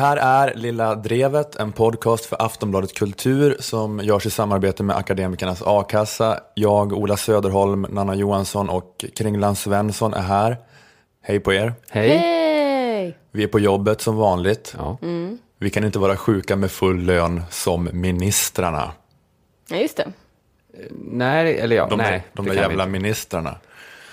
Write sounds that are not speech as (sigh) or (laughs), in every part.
Det här är Lilla Drevet, en podcast för Aftonbladet Kultur som görs i samarbete med Akademikernas A-kassa. Jag, Ola Söderholm, Nanna Johansson och Kringland Svensson är här. Hej på er. Hej. Hej! Vi är på jobbet som vanligt. Ja. Vi kan inte vara sjuka med full lön som ministrarna. Ja, just det. Nej, eller ja, De, nej. de det där jävla inte. ministrarna.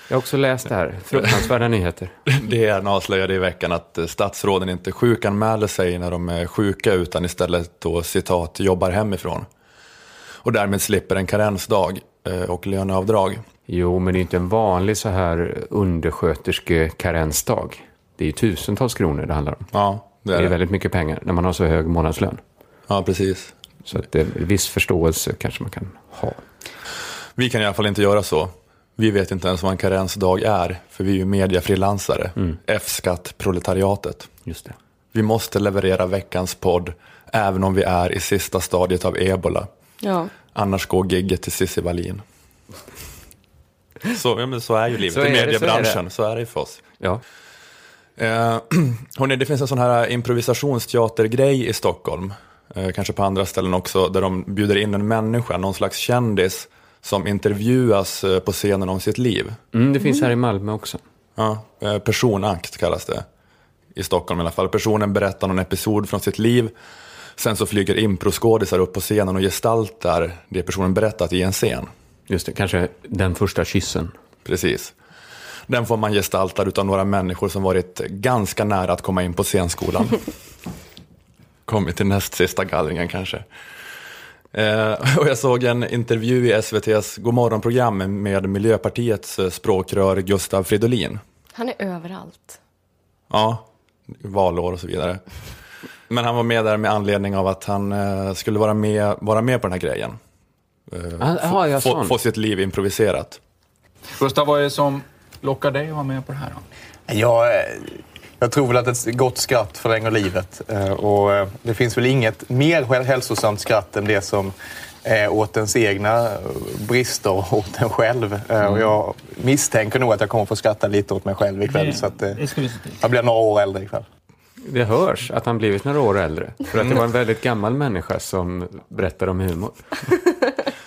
Jag har också läst det här. Fruktansvärda (laughs) nyheter. DN avslöjade i veckan att eh, statsråden inte sjukanmäler sig när de är sjuka utan istället då citat jobbar hemifrån. Och därmed slipper en karensdag eh, och löneavdrag. Jo, men det är inte en vanlig så här undersköterske-karensdag. Det är ju tusentals kronor det handlar om. Ja, det Det är är det. väldigt mycket pengar när man har så hög månadslön. Ja, precis. Så att det, viss förståelse kanske man kan ha. Vi kan i alla fall inte göra så. Vi vet inte ens vad en karensdag är, för vi är ju mediafrilansare. F-skatt, proletariatet. Just det. Vi måste leverera veckans podd, även om vi är i sista stadiet av ebola. Ja. Annars går gigget till Cissi Wallin. Så, ja, men så är ju livet Så i är det, så är mediebranschen, det. så är det för oss. Ja. Eh, (clears throat) hörni, det finns en sån här improvisationsteatergrej i Stockholm, eh, kanske på andra ställen också, där de bjuder in en människa, någon slags kändis, som intervjuas eh, på scenen om sitt liv. Mm, det finns här i Malmö också. Ja, eh, personakt kallas det. I Stockholm i alla fall. Personen berättar någon episod från sitt liv. Sen så flyger improskådisar upp på scenen och gestaltar det personen berättat i en scen. Just det, kanske den första kyssen. Precis. Den får man gestaltad utav några människor som varit ganska nära att komma in på scenskolan. (laughs) Kommit till näst sista gallringen kanske. Eh, (laughs) och jag såg en intervju i SVTs Godmorgon-program med Miljöpartiets eh, språkrör Gustav Fridolin. Han är överallt. Ja, valår och så vidare. Men han var med där med anledning av att han eh, skulle vara med, vara med på den här grejen. Eh, Ah, ja, jag få, få sitt liv improviserat. Gustav, vad är det som lockar dig att vara med på det här? Då? Jag, eh, jag tror väl att ett gott skratt förlänger livet. Eh, Och eh, det finns väl inget mer häl- hälsosamt skratt än det som är åt ens egna eh, brister och åt en själv. Eh, Och jag misstänker nog att jag kommer få skratta lite åt mig själv ikväll. Så att, eh, det se till. jag blir några år äldre ikväll. Det hörs att han blivit några år äldre. För att det var en väldigt gammal människa som berättade om humor. (laughs)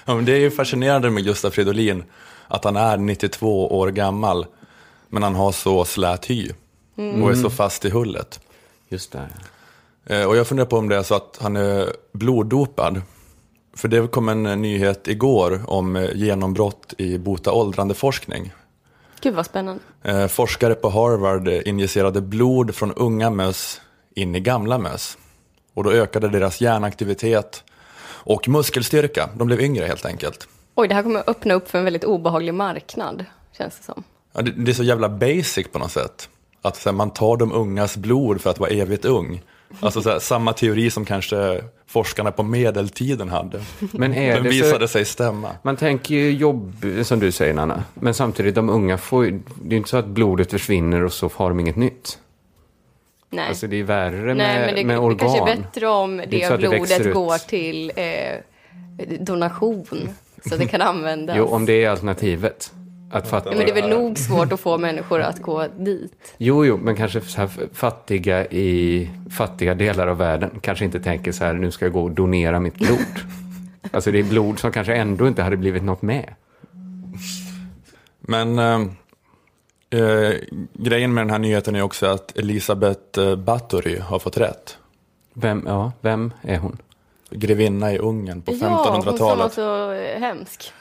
Ja, men det är ju fascinerande med Gustav Fridolin att han är 92 år gammal men han har så slät hy och är så fast i hullet. Just det. Eh, Och jag funderar på om det är så att han är bloddopad. För det kom en eh, nyhet igår om eh, genombrott i bota åldrande forskning. Gud vad spännande. Eh, Forskare på Harvard injicerade blod från unga möss in i gamla möss. Och då ökade deras hjärnaktivitet och muskelstyrka. De blev yngre helt enkelt. Oj, det här kommer öppna upp för en väldigt obehaglig marknad, känns det som. Ja, det, det är så jävla basic på något sätt. Att så här, man tar de ungas blod för att vara evigt ung. Alltså så här, samma teori som kanske forskarna på medeltiden hade. Men är Den det visade så... sig stämma. Man tänker ju jobb, som du säger Nanna. Men samtidigt, de unga får ju... Det är ju inte så att blodet försvinner och så har de inget nytt. Nej. Alltså det är värre med, Nej, men det, med det organ. kanske är bättre om det det blodet går till eh, donation. Så att det kan användas. Jo, om det är alternativet. Att fatta... Ja, men det är väl nog svårt att få människor att gå dit. Jo, jo, men kanske så här fattiga i fattiga delar av världen kanske inte tänker så här, nu ska jag gå och donera mitt blod. (laughs) alltså det är blod som kanske ändå inte hade blivit något med. Men eh, eh, grejen med den här nyheten är också att Elisabeth eh, Bathory har fått rätt. Vem, ja, vem är hon? Grevinna i Ungern på Ja, hon som var 1500-talet. så eh, hemsk.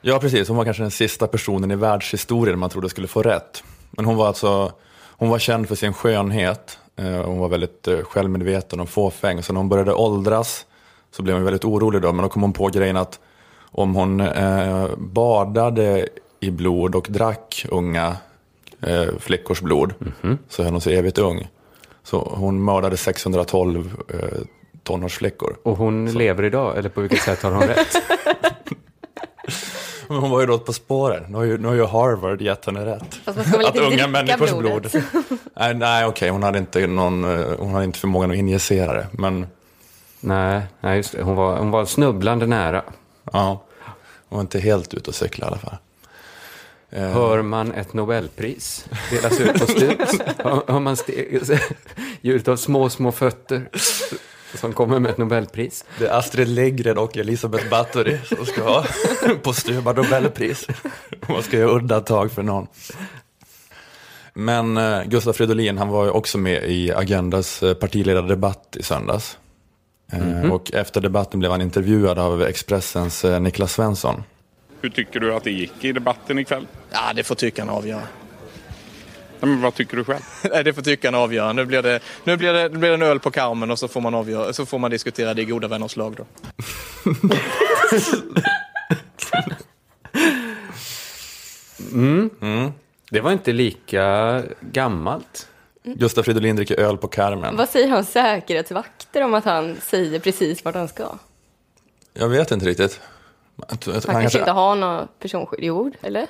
Ja, precis. Hon var kanske den sista personen i världshistorien man trodde skulle få rätt. Men hon var alltså, hon var känd för sin skönhet. Eh, Hon var väldigt eh, självmedveten och fåfäng. Så när hon började åldras så blev hon väldigt orolig då. Men då kom hon på grejen att om hon eh, badade i blod och drack unga eh, flickors blod så höll hon sig evigt ung. Så hon mördade 612 eh, tonårsflickor. Och hon lever idag, eller på vilket sätt har hon rätt? (laughs) (laughs) Men hon var ju då på spåren. Nu har ju, nu har ju Harvard gett henne rätt. Att unga människors blodet. blod. nej, nej okej, hon hade inte någon, eh, hon hade inte förmågan att injicera det. Men nej, nej, just det. Hon var, hon var snubblande nära. ja, hon var inte helt ute och cykla i alla fall. Eh, Hör man ett Nobelpris delas ut på Studs? (laughs) hör, man Djuret (laughs) av små, små fötter. Som kommer med ett Nobelpris. Det är Astrid Lindgren och Elisabeth Bathory som ska ha (laughs) posthuma Nobelpris. Man ska göra undantag för någon. Men eh, Gustaf Fridolin, han var ju också med i Agendas eh, partiledardebatt i söndags. Eh, Och efter debatten blev han intervjuad av Expressens eh, Niklas Svensson. Hur tycker du att det gick i debatten ikväll? Ja, det får tyckarna avgöra. Men vad tycker du själv? (laughs) Nej, det får tyckarna avgöra. Nu blir det, nu blir det, nu blir det en öl på karmen och så får man, avgöra, så får man diskutera det i goda vänners lag då. Det var inte lika gammalt. Gustaf Fridolin dricker öl på Carmen. Vad säger han säkerhetsvakter om att han säger precis vart han ska? Jag vet inte riktigt. Han han kanske kanske, inte har något personskydd. Jo, eller?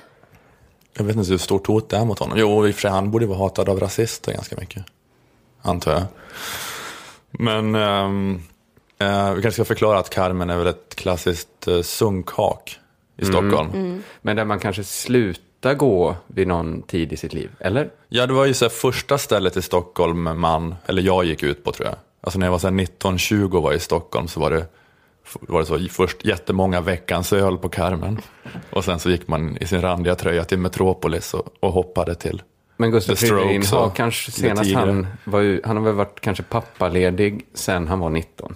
Jag vet inte hur stort hot det är mot honom. Jo, i och för sig, han borde vara hatad av rasister ganska mycket. Antar jag. Men ehm, eh, vi kanske ska förklara att Carmen är väl ett klassiskt eh, sunkhak i Stockholm. Men där man kanske slutar gå vid någon tid i sitt liv, eller? Ja, det var ju så här första stället i Stockholm man, eller jag gick ut på tror jag. Alltså när jag var så här 19-20 och var i Stockholm så var det, var det så först jättemånga veckans öl på Carmen. Och sen så gick man i sin randiga tröja till Metropolis och, och hoppade till. Men Gustav Fridolin har kanske senast han var ju, han har väl varit kanske pappaledig sen han var 19.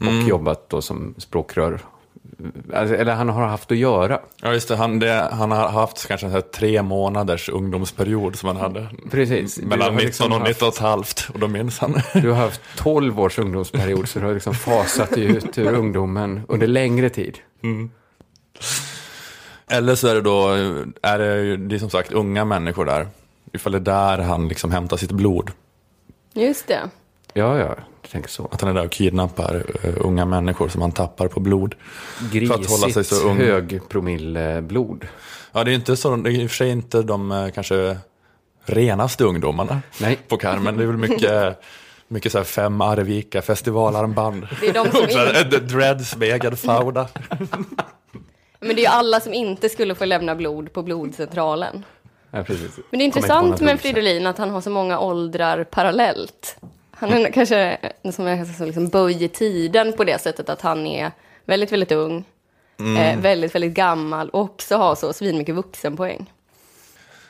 Och Mm. jobbat då som språkrör. Alltså, eller han har haft att göra. Ja, just det. Han, det, han har haft kanske här tre månaders ungdomsperiod som han hade. Precis. Mellan har 19 liksom och haft- 19 och ett halvt. Och då minns han. Du har haft 12 års ungdomsperiod så du har liksom fasat dig ut ur ungdomen under längre tid. Eller så är det då, är det, det är som sagt unga människor där. Ifall det är där han liksom hämtar sitt blod. Just det. Ja, ja, tänker så. Att han är där och kidnappar eh, unga människor som han tappar på blod. För att hålla sig Grisigt så ung. högpromilleblod. Ja, det är inte så, det är i och för sig inte de eh, kanske renaste ungdomarna Nej. på Carmen. Det är väl mycket, (laughs) mycket så här fem Arvika festivalarmband. (laughs) Det är de som (laughs) Dreads egen fauda. men det är ju alla som inte skulle få lämna blod på blodcentralen. Ja, precis. Men det är intressant med. Fridolin att han har så många åldrar parallellt. Han är kanske som är så liksom böj i tiden på det sättet att han är väldigt, väldigt ung, eh, väldigt, väldigt gammal och också har så svinmycket vuxenpoäng.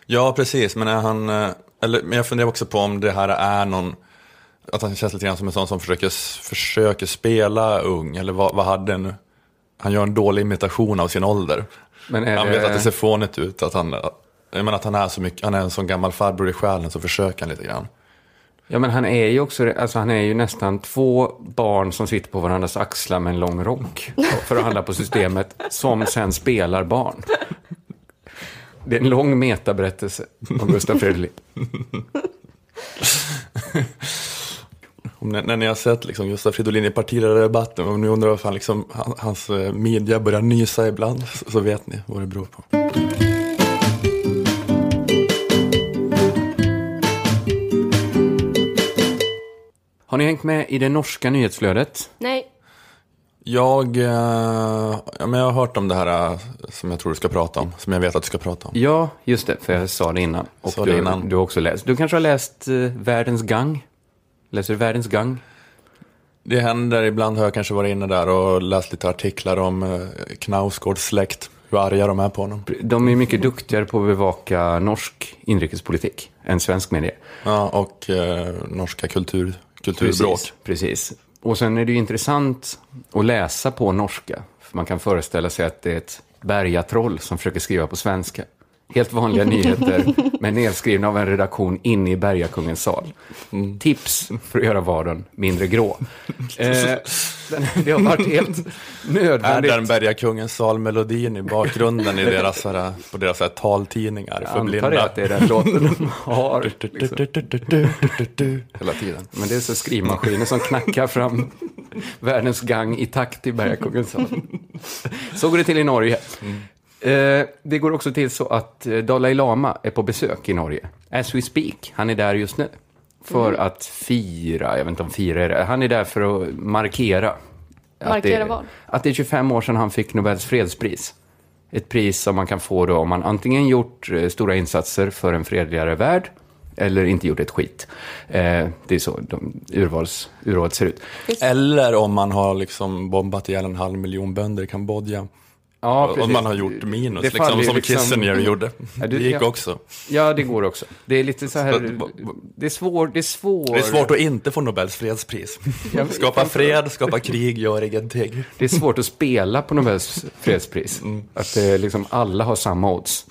Ja, precis. Men, är han, eh, eller, men jag funderar också på om det här är någon, att han känns lite grann som en sån som försöker, försöker spela ung. Eller vad, vad hade en, han gör en dålig imitation av sin ålder. Men är Han det- vet att det ser fånigt ut. Att han, jag menar att han är så mycket, han är en sån gammal farbror i själen så försöker han lite grann. Ja, men han är ju också, alltså han är ju nästan två barn som sitter på varandras axlar med en lång rock för att handla på systemet, som sen spelar barn. Det är en lång metaberättelse om Gustaf Fridolin. När ni har sett liksom Gustaf Fridolin i partiledardebatten och ni undrar varför han liksom, hans eh, media midja börjar nysa ibland, så, så vet ni vad det beror på. Har ni hängt med i det norska nyhetsflödet? Nej, Jag, eh, ja, men jag har hört om det här eh, som jag tror du ska prata om, som jag vet att du ska prata om. Ja, just det, för jag sa det innan. Och Sa det du, innan. du har också läst. Du kanske har läst eh, Världens gang? Läser du Världens gang? Det händer, ibland har jag kanske varit inne där och läst lite artiklar om eh, Knausgårds släkt, hur arga de är på honom. De är mycket duktigare på att bevaka norsk inrikespolitik än svensk media. Ja, och eh, norska kultur, kulturbråk. Precis, precis. Och sen är det ju intressant att läsa på norska. För man kan föreställa sig att det är ett bergatroll som försöker skriva på svenska. Helt vanliga (laughs) nyheter, men nedskrivna av en redaktion inne i bergakungens sal. Tips för att göra vardagen mindre grå. Eh, den, det har varit helt Är nödvändigt. den Bergakungens salmelodin i bakgrunden i deras, här, på deras så här, taltidningar Jag för antar blinda? att det är den låten de har. Liksom. Hela tiden. Men det är så skrivmaskiner som knackar fram världens gang i takt i Bergakungens sal. Så går det till i Norge. Eh, det går också till så att eh, Dalai Lama är på besök i Norge. As we speak. Han är där just nu. För att fira, jag vet inte om fira är det. Han är där för att markera. att Markera det, vad? Att det är 25 år sedan han fick Nobels fredspris. Ett pris som man kan få då om man antingen gjort eh, stora insatser för en fredligare värld eller inte gjort ett skit. Eh, det är så de urvals, urvalet ser ut. Eller om man har liksom bombat ihjäl en halv miljon bönder i Kambodja. Ja, och precis. man har gjort minus, Det liksom, som liksom- Kissinger gjorde. Ja, du- det gick ja. också. Ja, det går också. Det är lite så här, det är svårt, det är svårt. Det är svårt att inte få Nobels fredspris. (laughs) Skapa fred, skapa krig, gör ingenting. Det är svårt att spela på Nobels fredspris. Att det är liksom alla har samma odds.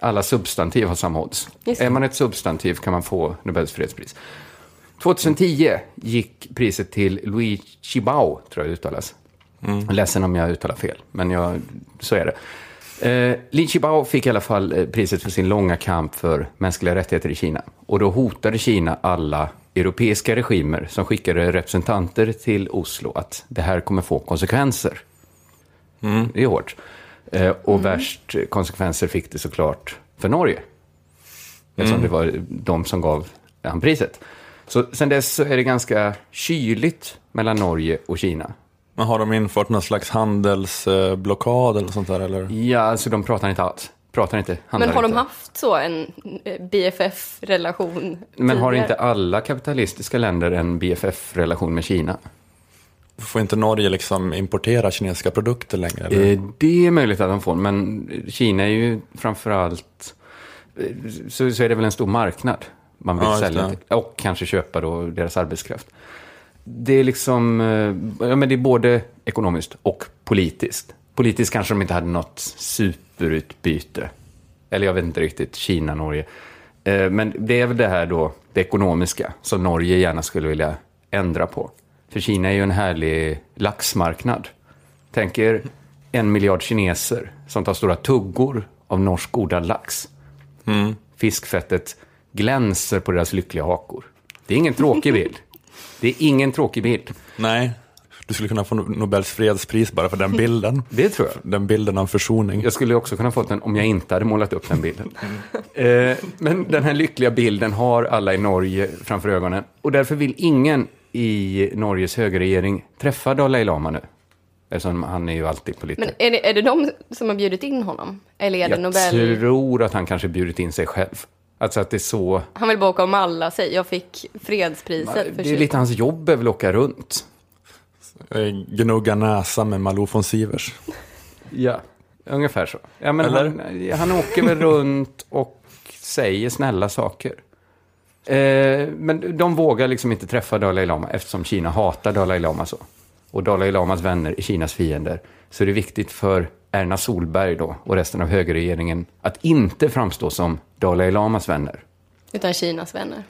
Alla substantiv har samma odds. Just. Är man ett substantiv kan man få Nobels fredspris. 2010 gick priset till Louis Chibao, tror jag det uttalas. Ledsen om jag uttalar fel, men jag, så är det. Eh, Li Chibao fick i alla fall eh, priset för sin långa kamp för mänskliga rättigheter i Kina. Och då hotade Kina alla europeiska regimer som skickade representanter till Oslo att det här kommer få konsekvenser. Det är hårt. Eh, och värst konsekvenser fick det såklart för Norge. Eftersom det var de som gav han priset. Så sen dess så är det ganska kyligt mellan Norge och Kina. Men har de infört någon slags handelsblockad eller sånt där? Eller? Ja, alltså de pratar inte alls. Pratar inte, Men har de inte. haft så en eh, BFF-relation Men har tidigare? inte alla kapitalistiska länder en BFF-relation med Kina? Får inte Norge liksom importera kinesiska produkter längre? Eller? Eh, Det är möjligt att de får, men Kina är ju framförallt... eh, Så, så är det väl en stor marknad man vill Ja, sälja till. Och kanske köpa då deras arbetskraft. Det är liksom... eh, Ja, men det är både ekonomiskt och politiskt. Politiskt kanske de inte hade något superutbyte. Eller jag vet inte riktigt, Kina, Norge. Eh, Men det är väl det här då, det ekonomiska, som Norge gärna skulle vilja ändra på. För Kina är ju en härlig laxmarknad. Tänk er en miljard kineser som tar stora tuggor av norsk odlad lax. Fiskfettet glänser på deras lyckliga hakor. Det är ingen tråkig bild. Det är ingen tråkig bild. Nej, du skulle kunna få Nobels fredspris bara för den bilden. (laughs) Det tror jag. Den bilden av försoning. Jag skulle också kunna fått den om jag inte hade målat upp den bilden. (laughs) Eh, men den här lyckliga bilden har alla i Norge framför ögonen. Och därför vill ingen i Norges högerregering träffa Dalai Lama nu. Eftersom han är ju alltid på lite... Men är det, är det de som har bjudit in honom? Eller är det jag Nobel? tror att han kanske bjurit in sig själv. Alltså att det är så... Han vill bara åka och malla sig. Jag fick fredspriset för Det är lite hans jobb är väl att åka runt. Eh, Gnugga näsa med Malou von Sivers. Ja, ungefär så. Ja, men Eller? han, han åker väl runt och säger snälla saker. Eh, men de vågar liksom inte träffa Dalai Lama eftersom Kina hatar Dalai Lama så. Och Dalai Lamas vänner är Kinas fiender. Så det är viktigt för Erna Solberg då och resten av högerregeringen att inte framstå som Dalai Lamas vänner. Utan Kinas vänner.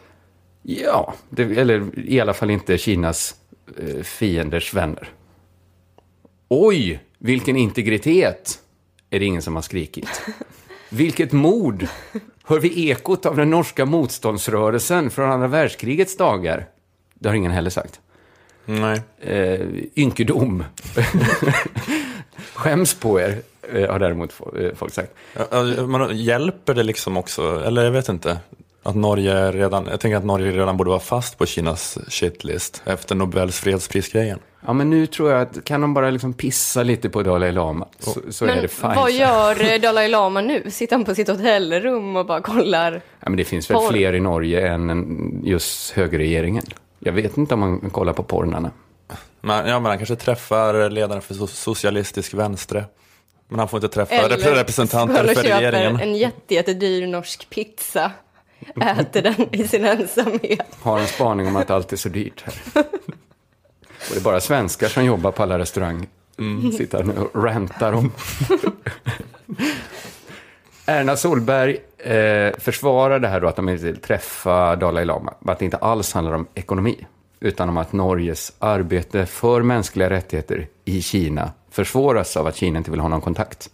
Ja, det, eller i alla fall inte Kinas eh, fienders vänner. Oj, vilken integritet! Är det ingen som har skrikit. (laughs) Vilket mod! Hör vi ekot av den norska motståndsrörelsen från andra världskrigets dagar? Det har ingen heller sagt. Nej. Eh, ynkedom. (laughs) Skäms på er, eh, har däremot eh, folk sagt. Men hjälper det liksom också, eller jag vet inte, att Norge redan, jag tänker att Norge redan borde vara fast på Kinas shitlist efter Nobels fredsprisgrejen. Ja, men nu tror jag att kan de bara liksom pissa lite på Dalai Lama så, så är Men det fine. vad gör eh, Dalai Lama nu? Sitter han på sitt hotellrum och bara kollar? Ja, men det finns väl Porr. fler i Norge än just högerregeringen. Jag vet inte om man kollar på porrarna. Men, ja, men han kanske träffar ledaren för so- socialistisk vänstre. Men han får inte träffa Eller rep- representanter för regeringen. en jätte, jättedyr norsk pizza. Äter den i sin ensamhet. Har en spaning om att allt är så dyrt här. Och det är bara svenskar som jobbar på alla restauranger. Sitter här nu och rantar om. Erna Solberg eh, försvarar det här då att de inte vill träffa Dalai Lama. Att det inte alls handlar om ekonomi. Utan om att Norges arbete för mänskliga rättigheter i Kina försvåras av att Kina inte vill ha någon kontakt.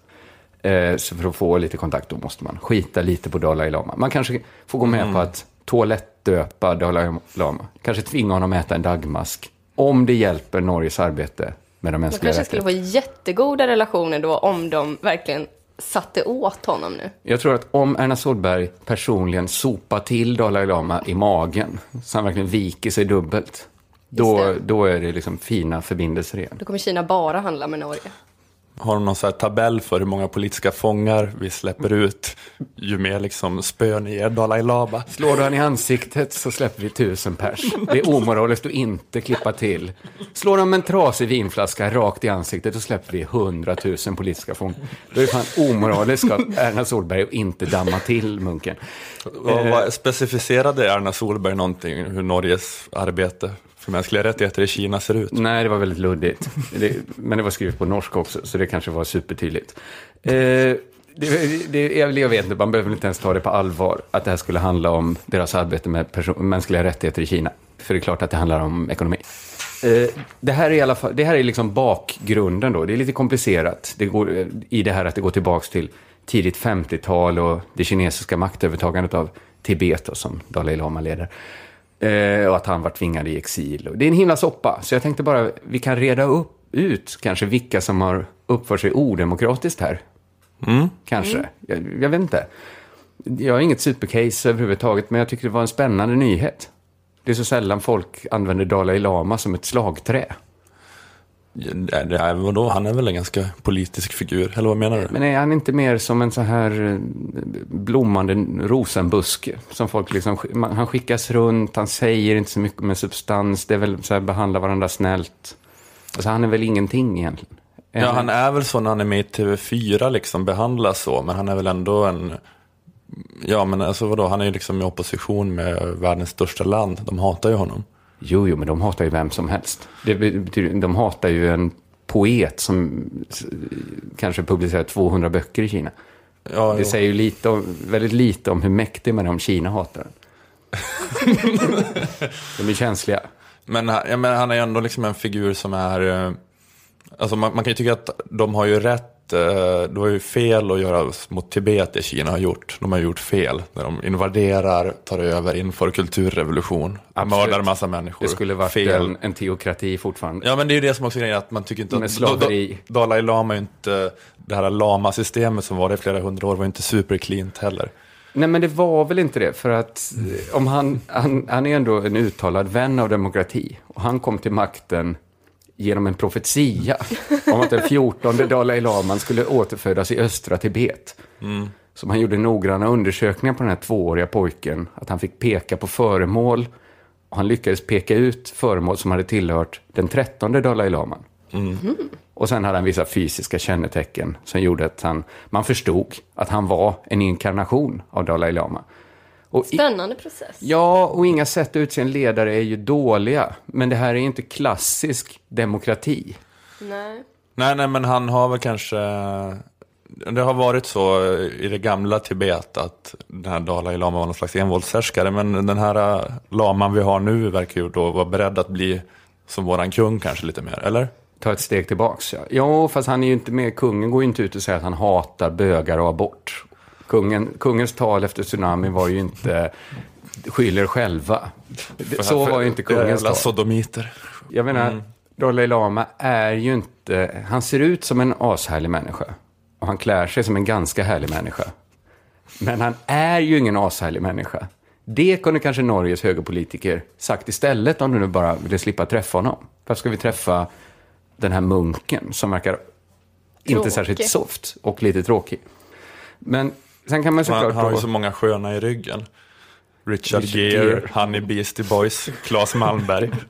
Eh, så för att få lite kontakt då måste man skita lite på Dalai Lama. Man kanske får gå med på att toalettdöpa Dalai Lama. Kanske tvinga honom att äta en dagmask. Om det hjälper Norges arbete med de De mänskliga kanske skulle rättigheterna. få jättegoda relationer då om de verkligen satte åt honom nu. Jag tror att om Erna Solberg personligen sopar till Dalai Lama i magen, så han verkligen viker sig dubbelt, då, då är det liksom fina förbindelser igen. Då kommer Kina bara handla med Norge. Har de någon så här tabell för hur många politiska fångar vi släpper ut ju mer liksom spö ni ger Dalai Lama. Slår du han i ansiktet så släpper vi tusen pers. Det är omoraliskt att inte klippa till. Slår de en trasig vinflaska rakt i ansiktet så släpper vi hundratusen politiska fångar. Då är det fan omoraliskt av Erna Solberg att inte damma till munken. Vad, vad, specificerade Erna Solberg någonting hur Norges arbete för mänskliga rättigheter i Kina ser ut? Nej, det var väldigt luddigt. Det, men det var skrivet på norska också, så det kanske var supertydligt. Eh, det, det, jag, vet inte, man behöver inte ens ta det på allvar, att det här skulle handla om deras arbete med mänskliga rättigheter i Kina. För det är klart att det handlar om ekonomi. Eh, det här är i alla fall, det här är liksom bakgrunden då. Det är lite komplicerat det går, eh, i det här att det går tillbaks till tidigt 50-tal och det kinesiska maktövertagandet av Tibet då, som Dalai Lama leder. Eh, och att han var tvingad i exil. Det är en himla soppa, så jag tänkte bara vi kan reda upp, ut kanske vilka som har uppfört sig odemokratiskt här. Mm. Kanske. Jag, jag vet inte. Jag har inget supercase överhuvudtaget, men jag tycker det var en spännande nyhet. Det är så sällan folk använder Dalai Lama som ett slagträ. Ja, det är, vadå? Han är väl en ganska politisk figur, eller vad menar du? Men är han inte mer som en så här eh, blommande rosenbuske? Som folk liksom, han skickas runt, han säger inte så mycket med substans, det är väl så här behandla varandra snällt. Alltså han är väl ingenting egentligen. Ja, han är väl så när han är med i TV4 liksom behandlas så, men han är väl ändå en... Ja, men alltså vadå, han är ju liksom i opposition med världens största land. De hatar ju honom. Jo, jo, men de hatar ju vem som helst. Det betyder, de hatar ju en poet som kanske publicerar 200 böcker i Kina. Ja, Det jo. säger ju lite om, väldigt lite om hur mäktig man är om Kina hatar den. (laughs) de är känsliga. Men, ja, men han är ändå liksom en figur som är... eh, Alltså man, man kan ju tycka att de har ju rätt, eh, det var ju fel att göra mot Tibet det Kina har gjort. De har gjort fel när de invaderar, tar över, inför kulturrevolution, Absolut. mördar massa människor. Det skulle varit fel. en, en teokrati fortfarande. Ja men det är ju det som också är grejen, att man tycker inte Med att slaveri. Da- Dalai Lama är ju inte, det här lama-systemet som var det i flera hundra år var inte supercleant heller. Nej, men det var väl inte det. För att eh, om han, han, han är ändå en uttalad vän av demokrati. Och han kom till makten genom en profetia om att den 14 Dalai Laman skulle återfödas i östra Tibet. Så man gjorde noggranna undersökningar på den här tvååriga pojken. Att han fick peka på föremål. Och han lyckades peka ut föremål som hade tillhört den 13 Dalai Laman. Och sen hade han vissa fysiska kännetecken som gjorde att han, man förstod att han var en inkarnation av Dalai Lama. Och Spännande process. ja, och inga sätt att utse en ledare är ju dåliga. Men det här är inte klassisk demokrati. Nej. Nej, nej, men han har väl kanske... Det har varit så i det gamla Tibet att den här Dalai Lama var någon slags envåldshärskare. Men den här äh, laman vi har nu verkar ju då vara beredd att bli som våran kung kanske lite mer, eller? Ta ett steg tillbaks, ja. Ja, fast han är ju inte med. Kungen går ju inte ut och säger att han hatar bögar och abort. Kungen, kungens tal efter tsunamin var ju inte skyll er själva. Så var ju inte kungens tal. sodomiter. Jag menar, Mm. Dalai Lama är ju inte... Han ser ut som en ashärlig människa. Och han klär sig som en ganska härlig människa. Men han är ju ingen ashärlig människa. Det kunde kanske Norges högerpolitiker sagt istället om du nu bara ville slippa träffa honom. Varför ska vi träffa den här munken som verkar inte Tråkig. särskilt soft och lite tråkig. Men sen kan man Han, såklart... han har ju så många sköna i ryggen. Richard, Richard Gere. Honey Beastie Boys, Claes Malmberg. (laughs)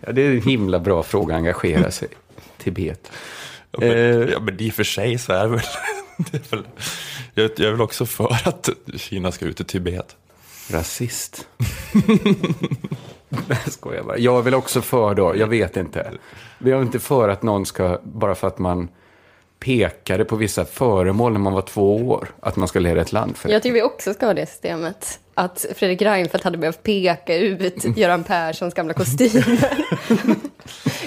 Ja, det är en himla bra fråga att engagera sig i. Tibet. Ja, men, Eh. ja, men i och för sig så är det väl... (laughs) Det är väl jag, jag är väl också för att Kina ska ut i Tibet. Rasist. Nej, (laughs) jag skojar bara. Jag är väl också för då, jag vet inte. Men jag är inte för att någon ska, bara för att man pekade på vissa föremål när man var två år, att man ska leda ett land för. Jag tycker vi också ska ha det systemet. Att Fredrik Reinfeldt hade behövt peka ut Göran Perssons gamla kostymer.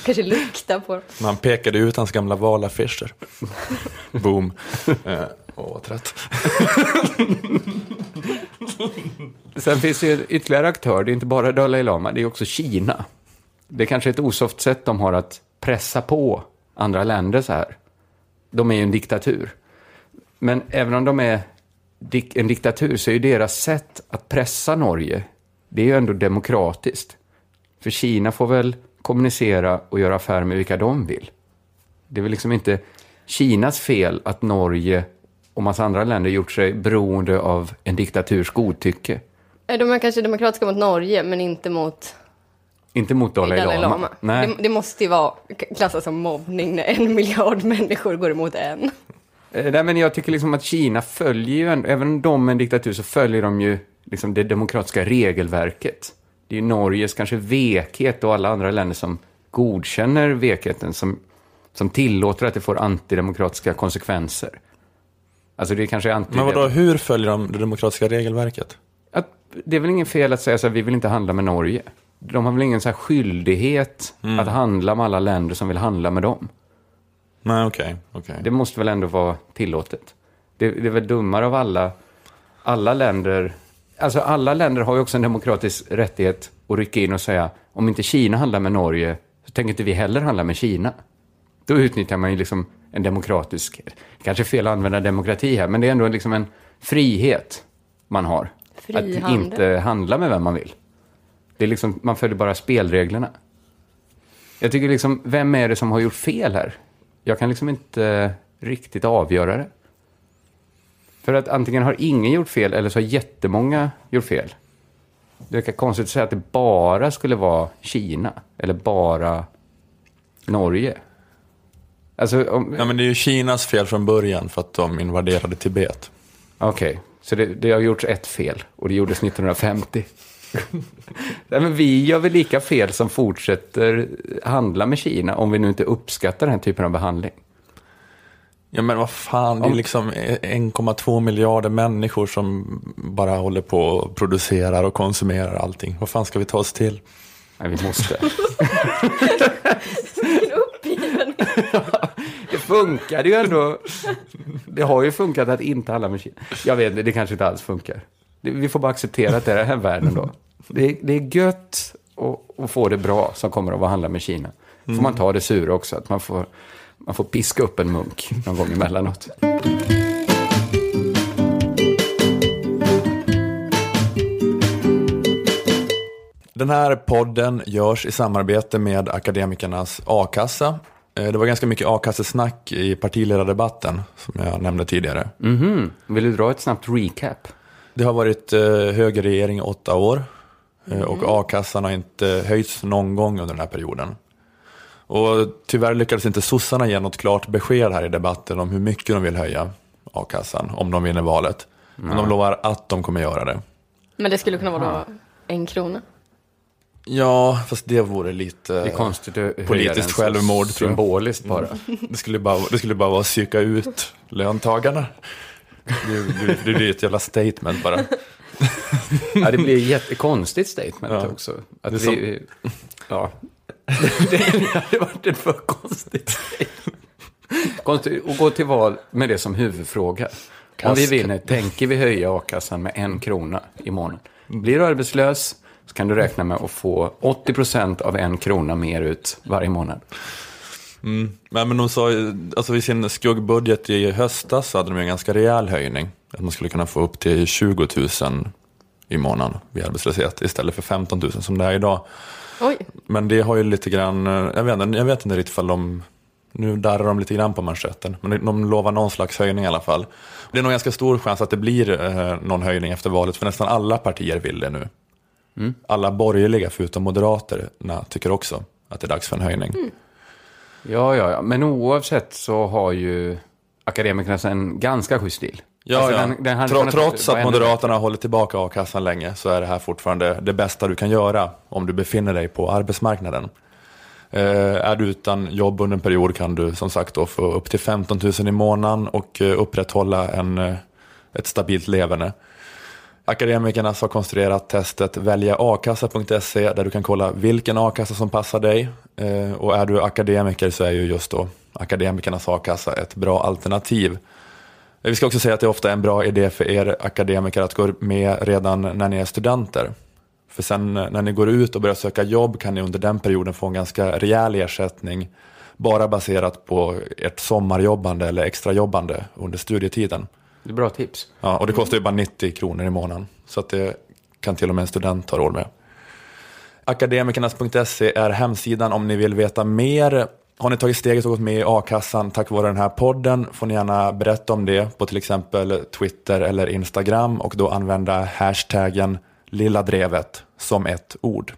(laughs) Kanske lukta på dem. Man pekade ut hans gamla valaffischer. Boom. Eh, Åh, vad trött. Sen finns det ju ytterligare aktör, det är inte bara Dalai Lama, det är också Kina. Det är kanske ett osoft sätt de har att pressa på andra länder så här. De är ju en diktatur. Men även om de är dik- en diktatur så är ju deras sätt att pressa Norge, det är ju ändå demokratiskt. För Kina får väl kommunicera och göra affärer med vilka de vill. Det är väl liksom inte Kinas fel att Norge och massa andra länder gjort sig beroende av en diktaturs godtycke. De är kanske demokratiska mot Norge, men inte mot inte mot Dalai, Dalai Lama. Lama. Nej. Det, det måste ju vara klassas som mobbning när en (laughs) miljard människor går emot en. Eh, Nej, men jag tycker liksom att Kina följer ju, ändå- även om de är en diktatur, så följer de ju liksom det demokratiska regelverket. Det är ju Norges kanske vekhet och alla andra länder som godkänner vekheten, som, som tillåter att det får antidemokratiska konsekvenser. Alltså det kanske är anti... Men vadå, hur följer de det demokratiska regelverket? Att, det är väl ingen fel att säga så här, vi vill inte handla med Norge. De har väl ingen så här skyldighet att handla med alla länder som vill handla med dem. Nej, okej. okej. Det måste väl ändå vara tillåtet. Det, det är väl dummare av alla, alla länder. Alltså alla länder har ju också en demokratisk rättighet att rycka in och säga om inte Kina handlar med Norge så tänker inte vi heller handla med Kina. Då utnyttjar man ju liksom en demokratisk, kanske fel att använda demokrati här, men det är ändå liksom en frihet man har. Fri att inte handla med vem man vill. Det är liksom, man följer bara spelreglerna. Jag tycker liksom, vem är det som har gjort fel här? Jag kan liksom inte riktigt avgöra det. För att antingen har ingen gjort fel eller så har jättemånga gjort fel. Det verkar konstigt att säga att det bara skulle vara Kina eller bara Norge. Alltså, om, Ja, men det är ju Kinas fel från början för att de invaderade Tibet. Okej, så det, det har gjorts ett fel och det gjordes 1950. Nej, men vi gör väl lika fel som fortsätter handla med Kina om vi nu inte uppskattar den här typen av behandling. Ja, men vad fan, det är Om- liksom 1,2 miljarder människor som bara håller på och producerar och konsumerar allting. Vad fan ska vi ta oss till? Nej, vi måste. det funkar ju ändå. Det har ju funkat att inte handla med Kina. Jag vet det kanske inte alls funkar. Vi får bara acceptera att det är den här världen då. Det är, det är gött att, få det bra som kommer av att handla med Kina. får man ta det sura också, att man får, man får piska upp en munk någon gång emellanåt. Den här podden görs i samarbete med Akademikernas a-kassa. Eh, Det var ganska mycket a-kassesnack i partiledardebatten, som jag nämnde tidigare. Mhm. Vill du dra ett snabbt recap? Det har varit eh, högerregering i åtta år eh, och a-kassan har inte höjts någon gång under den här perioden. Och tyvärr lyckades inte sossarna ge något klart besked här i debatten om hur mycket de vill höja a-kassan om de vinner valet. Men de lovar att de kommer göra det. Men det skulle kunna vara då en krona. Ja, fast det vore lite... Det är konstigt att Politiskt självmord. Symboliskt bara. Det skulle bara, det skulle bara vara att psyka ut löntagarna. Det, det, det blir ett jävla statement bara. Ja, det blir ett jättekonstigt statement Ja. också. Att Det är vi, ja. (laughs) det hade varit ett för konstigt statement. Konstigt att gå till val med det som huvudfråga. Om vi Kask. vinner, tänker vi höja a-kassan med en krona i månaden? Blir du arbetslös så kan du räkna med att få 80% av en krona mer ut varje månad. Men, men de sa alltså i sin skuggbudget i höstas så hade de en ganska rejäl höjning. Att man skulle kunna få upp till 20 000 i månaden vid arbetslöshet istället för 15 000 som det är idag. Oj, Men det har ju lite grann, eh, jag vet, inte- jag vet inte riktigt ifall de, nu darrar de lite grann på manschetten, men de lovar någon slags höjning i alla fall. Det är nog ganska stor chans att det blir eh, någon höjning efter valet, för nästan alla partier vill det nu. Alla borgerliga, förutom Moderaterna, tycker också att det är dags för en höjning. Ja, ja, ja. Men oavsett så har ju akademikerna en ganska schysst deal. Ja, Alltså, ja. den- den Tro- kunnat trots att Moderaterna hållit tillbaka a-kassan länge så är det här fortfarande det bästa du kan göra om du befinner dig på arbetsmarknaden. Eh, är du utan jobb under en period kan du som sagt då få upp till 15 000 i månaden och eh, upprätthålla en, eh, ett stabilt leverne. Akademikerna har konstruerat testet väljaakassa.se där du kan kolla vilken a-kassa som passar dig. Eh, och är du akademiker så är ju just då Akademikernas a-kassa ett bra alternativ. Eh, vi ska också säga att det ofta är en bra idé för er akademiker att gå med redan när ni är studenter. För sen eh, när ni går ut och börjar söka jobb kan ni under den perioden få en ganska rejäl ersättning bara baserat på ert sommarjobbande eller extrajobbande under studietiden. Det är bra tips. Ja, och det kostar ju bara 90 kronor i månaden. Så att det kan till och med en student ha råd med. Akademikernas.se är hemsidan om ni vill veta mer har ni tagit steget och gått med i a-kassan tack vare den här podden får ni gärna berätta om det på till exempel Twitter eller Instagram och då använda hashtaggen lilla drevet som ett ord.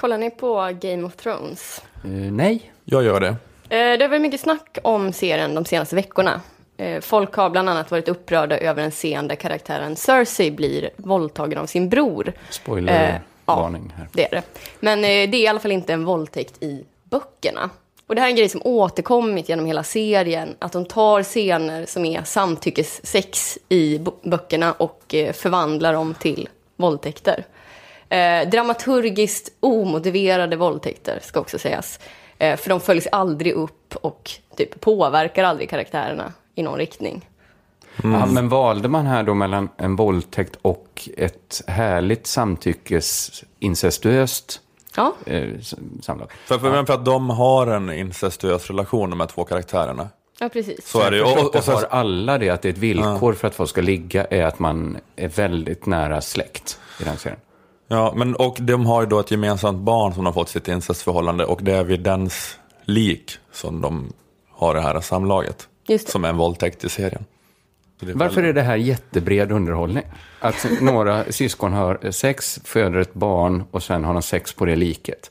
Kollar ni på Game of Thrones? Eh, nej. Jag gör det. Eh, Det har varit mycket snack om serien de senaste veckorna. Eh, Folk har bland annat varit upprörda över en scen där karaktären Cersei blir våldtagen av sin bror. Spoilervarning här. Det är det. Men det är i alla fall inte en våldtäkt i böckerna. Och det här är en grej som återkommit genom hela serien. Att de tar scener som är samtyckessex i böckerna och förvandlar dem till våldtäkter. Eh, dramaturgiskt omotiverade våldtäkter ska också sägas. Eh, för de följs aldrig upp och typ påverkar aldrig karaktärerna i någon riktning. Ja, men valde man här då mellan en våldtäkt och ett härligt samtyckes incestuöst Ja, eh, samlag? För, för, för att de har en incestuös relation de här två karaktärerna. ja precis. Så är det. Och, Och, och, och, så, har alla det, att det är ett villkor för att folk ska ligga är att man är väldigt nära släkt i den serien. Ja, men, och de har ju då ett gemensamt barn som de har fått sitt incestförhållande och det är vid dens lik som de har det här samlaget. Just det. Som är en våldtäkt i serien. Så det är Varför är det här jättebred underhållning? Att några syskon har sex, föder ett barn och sen har de sex på det liket.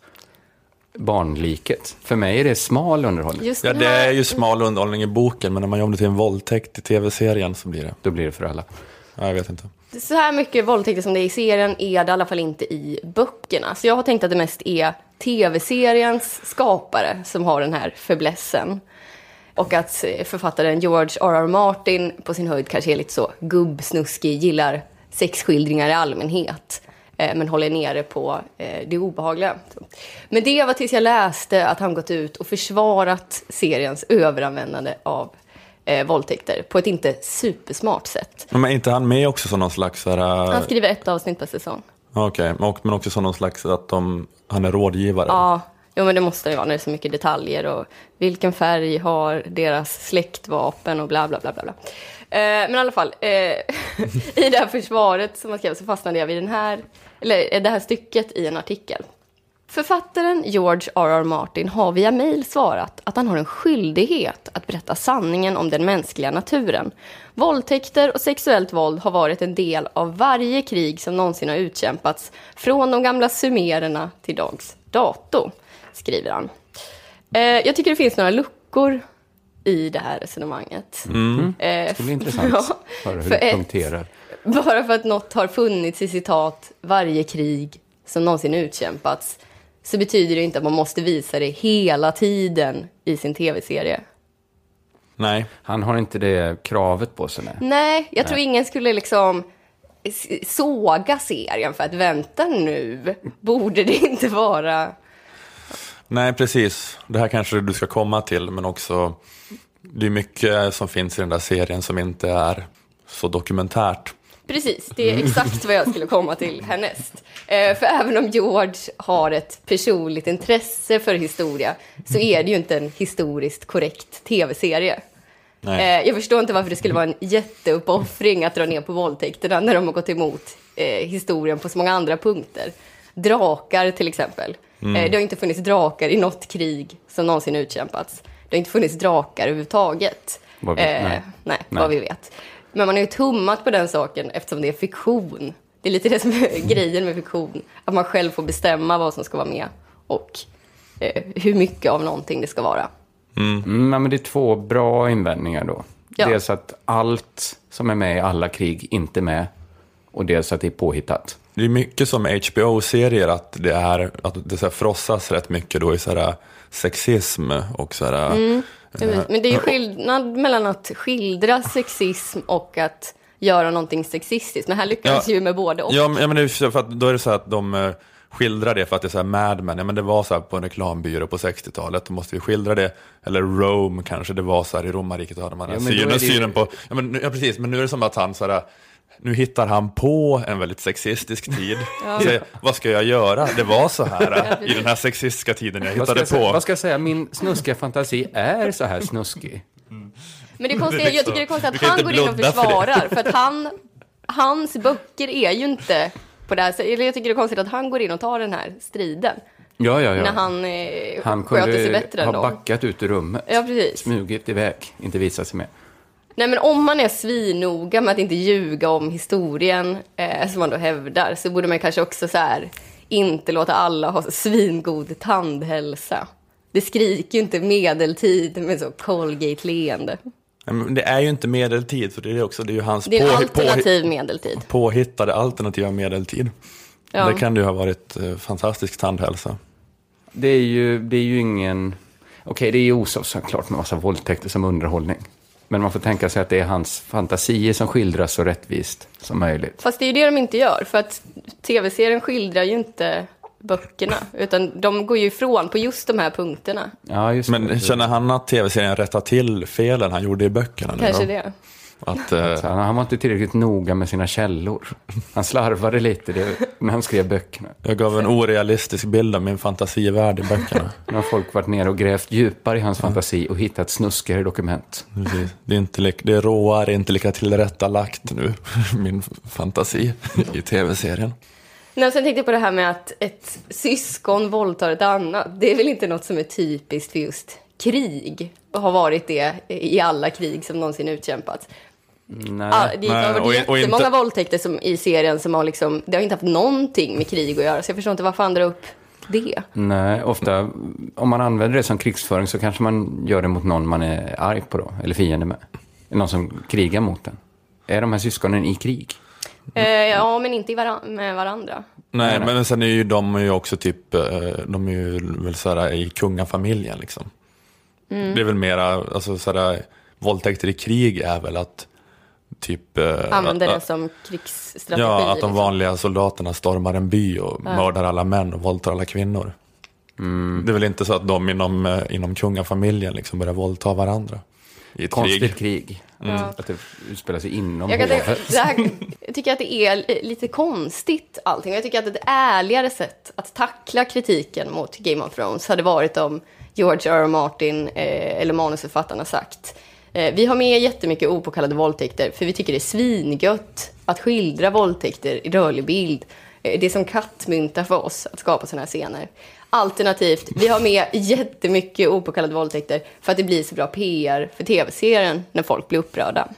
Barnliket. För mig är det smal underhållning. Just Ja, det är ju smal underhållning i boken, men när man gör om det till en våldtäkt i tv-serien så blir det... Då blir det för alla. Ja, jag vet inte. Så här mycket våldtäkter som det är i serien är det i alla fall inte i böckerna. Så jag har tänkt att det mest är tv-seriens skapare som har den här förblessen. Och att eh, författaren George R.R. Martin på sin höjd kanske är lite så gubbsnuskig, gillar sexskildringar i allmänhet. Eh, men håller nere på eh, det obehagliga. Men det var tills jag läste att han gått ut och försvarat seriens överanvändande av eh, våldtäkter på ett inte supersmart sätt. Men är inte han med också som någon slags... Här, Han äh, skriver ett avsnitt per säsong. Okej, och- men också som någon slags att de, han är rådgivare? Ja, jo, men det måste det vara när det är så mycket detaljer och vilken färg har deras släktvapen och bla bla bla bla. bla. Eh, men i alla fall, eh, (laughs) i det här försvaret som man skrev så fastnade jag vid den här, eller eh, det här stycket i en artikel. Författaren George R.R. Martin har via mejl svarat att han har en skyldighet att berätta sanningen om den mänskliga naturen. Våldtäkter och sexuellt våld har varit en del av varje krig som någonsin har utkämpats från de gamla sumererna till dags dato, skriver han. Eh, jag tycker det finns några luckor i det här resonemanget. Eh, Det blir intressant ja, höra hur du ett- punkterar. bara för att något har funnits i citat varje krig som någonsin utkämpats så betyder det inte att man måste visa det hela tiden i sin tv-serie. Nej. Han har inte det kravet på sig. Nej. Nej, jag tror ingen skulle liksom såga serien för att vänta nu, borde det inte vara... Nej, precis. Det här kanske du ska komma till, men också det är mycket som finns i den där serien som inte är så dokumentärt. Precis, det är exakt vad jag skulle komma till härnäst. Eh, för även om George har ett personligt intresse för historia så är det ju inte en historiskt korrekt tv-serie. Eh, jag förstår inte varför det skulle vara en jätteuppoffring att dra ner på våldtäkterna när de har gått emot eh, historien på så många andra punkter. Drakar till exempel. Eh, det har inte funnits drakar i något krig som någonsin utkämpats. Det har inte funnits drakar överhuvudtaget. Vad vi- Eh, nej. nej, Nej. vad vi vet. Men man har ju tummat på den saken eftersom det är fiktion. Det är lite det som är (laughs) grejen med fiktion. Att man själv får bestämma vad som ska vara med och eh, hur mycket av någonting det ska vara. Mm, men det är två bra invändningar då. Ja. Dels att allt som är med i alla krig inte är med. Och dels att det är påhittat. Det är mycket som HBO-serier, att det, är, att det så här frossas rätt mycket då i så här sexism och så här... Mm. Men det är ju skillnad mellan att skildra sexism och att göra någonting sexistiskt. Men här lyckades Ja. ju med både och. Ja, men, det för att då är det så att de eh, skildrar det för att det är så här Mad Men, ja men det var så här på en reklambyrå på 60-talet, då måste vi skildra det. Eller Rome kanske, det var så här i romarriket, då hade man Ja, den synen, det ju- synen på, ja, men, nu- ja precis, men nu är det som att han så här, nu hittar han på en väldigt sexistisk tid. (laughs) Säger, vad ska jag göra? Det var så här i den här sexistiska tiden jag hittade jag säga, på. vad ska jag säga? Min snuskiga fantasi är så här snuskig. Men det är konstigt, jag tycker det är konstigt att han går in och blunda för försvarar. För att han, hans böcker är ju inte på det här sättet. Eller Jag tycker det är konstigt att han går in och tar den här striden. Ja, ja, ja. När han, eh, Han sköter sig kunde bättre än ha backat ut ur rummet. Ja, precis. Smugit iväg, inte visat sig med. Nej, men om man är svinnoga med att inte ljuga om historien, eh, som man då hävdar, så borde man kanske också så här, inte låta alla ha svingod tandhälsa. Det skriker ju inte medeltid med så Colgate-leende. Men Det är ju inte medeltid, för det är, också, det är ju hans Det är en alternativ medeltid. påhi- påhittade alternativa medeltid. Ja. Det kan ju ha varit eh, fantastisk tandhälsa. Det är ju, det är ju ingen... Okej, det är ju osov såklart med massa våldtäkter som underhållning. Men man får tänka sig att det är hans fantasier som skildras så rättvist som möjligt. Fast det är ju det de inte gör, för att tv-serien skildrar ju inte böckerna, utan de går ju ifrån på just de här punkterna. Ja, just Men det. känner han att tv-serien rättar till felen han gjorde i böckerna? nu Kanske då? det. Att, eh, Så han, han var inte tillräckligt noga med sina källor. Han slarvade lite det, när han skrev böckerna. jag gav en orealistisk bild av min fantasivärld i böckerna. Nu har folk varit ner och grävt djupare i hans fantasi och hittat snuskigare dokument. Precis. Det är, inte li- det är råare, inte lika tillrättalagt nu, (laughs) min fantasi i tv-serien. Nej, sen tänkte jag på det här med att ett syskon våldtar ett annat. Det är väl inte något som är typiskt för just krig och har varit det i alla krig som någonsin utkämpats. Nej. Ah, det har Nej, varit och- och jättemånga inte- våldtäkter som, i serien som har liksom, det har inte haft någonting med krig att göra, så jag förstår inte varför han drar upp det. Nej, ofta om man använder det som krigsföring så kanske man gör det mot någon man är arg på då, eller fiende med. Någon som krigar mot den. Är de här syskonen i krig? Eh, ja, men inte varan- med varandra. Nej, men sen är ju de är ju också typ, eh, de är ju väl sådär i kungafamiljen liksom. Mm. Det är väl mera, alltså sådär, våldtäkter i krig är väl att typ... eh, Använder att- det som krigsstrategi. Ja, att de liksom. vanliga soldaterna stormar en by och mördar alla män och våldtar alla kvinnor. Mm. Det är väl inte så att de inom, eh, inom kungafamiljen liksom börjar våldta varandra i ett Konstigt krig. krig. Ja. Att det utspelar sig inom Jag, tänka, här, jag tycker att det är li- lite konstigt allting. Jag tycker att ett ärligare sätt att tackla kritiken mot Game of Thrones hade varit om George R. R. Martin eh, eller manusförfattarna sagt vi har med jättemycket opåkallade våldtäkter för vi tycker det är svingött att skildra våldtäkter i rörlig bild. Eh, det är som kattmynta för oss att skapa sådana här scener. Alternativt, vi har med jättemycket opåkallade våldtäkter för att det blir så bra PR för tv-serien när folk blir upprörda.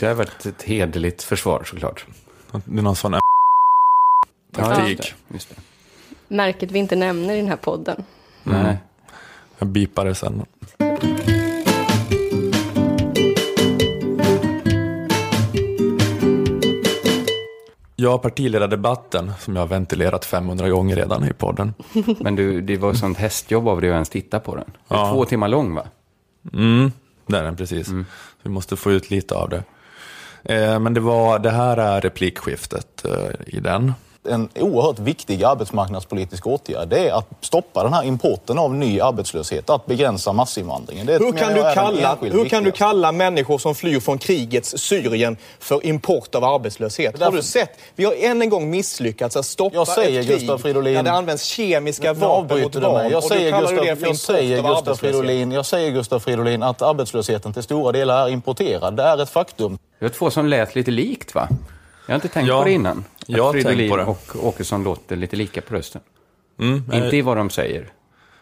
Det har varit ett hederligt försvar såklart. Det är någon sån Ja, taktik. just det, just det. Märket vi inte nämner i den här podden. Nej. Jag bipar det sen. Ja, partiledardebatten som jag har ventilerat 500 gånger redan i podden. (laughs) Men du, det var sånt hästjobb av dig att ens titta på den. Är Ja. två timmar lång va? Mm, det är den precis. Vi måste få ut lite av det. Eh, men det, var, det här är replikskiftet eh, i den. En oerhört viktig arbetsmarknadspolitisk åtgärd. Det är att stoppa den här importen av ny arbetslöshet, att begränsa massinvandringen. Det Hur kan, du kalla, hur kan du kalla människor som flyr från krigets Syrien för import av arbetslöshet? Har du sett? Vi har än en gång misslyckats att stoppa Jag säger, ett krig Gustav Fridolin- där det används kemiska vapen mot barn. Jag och du säger, Gustav, det för jag, säger av Gustav. Fridolin, jag säger Gustav Fridolin att arbetslösheten till stora delar är importerad. Det är ett faktum. Det var två som lät lite likt va? Jag har inte tänkt Ja, på det innan. Jag Fridolin på det. och Åkesson låter lite lika på rösten. Mm, eh, Inte i vad de säger.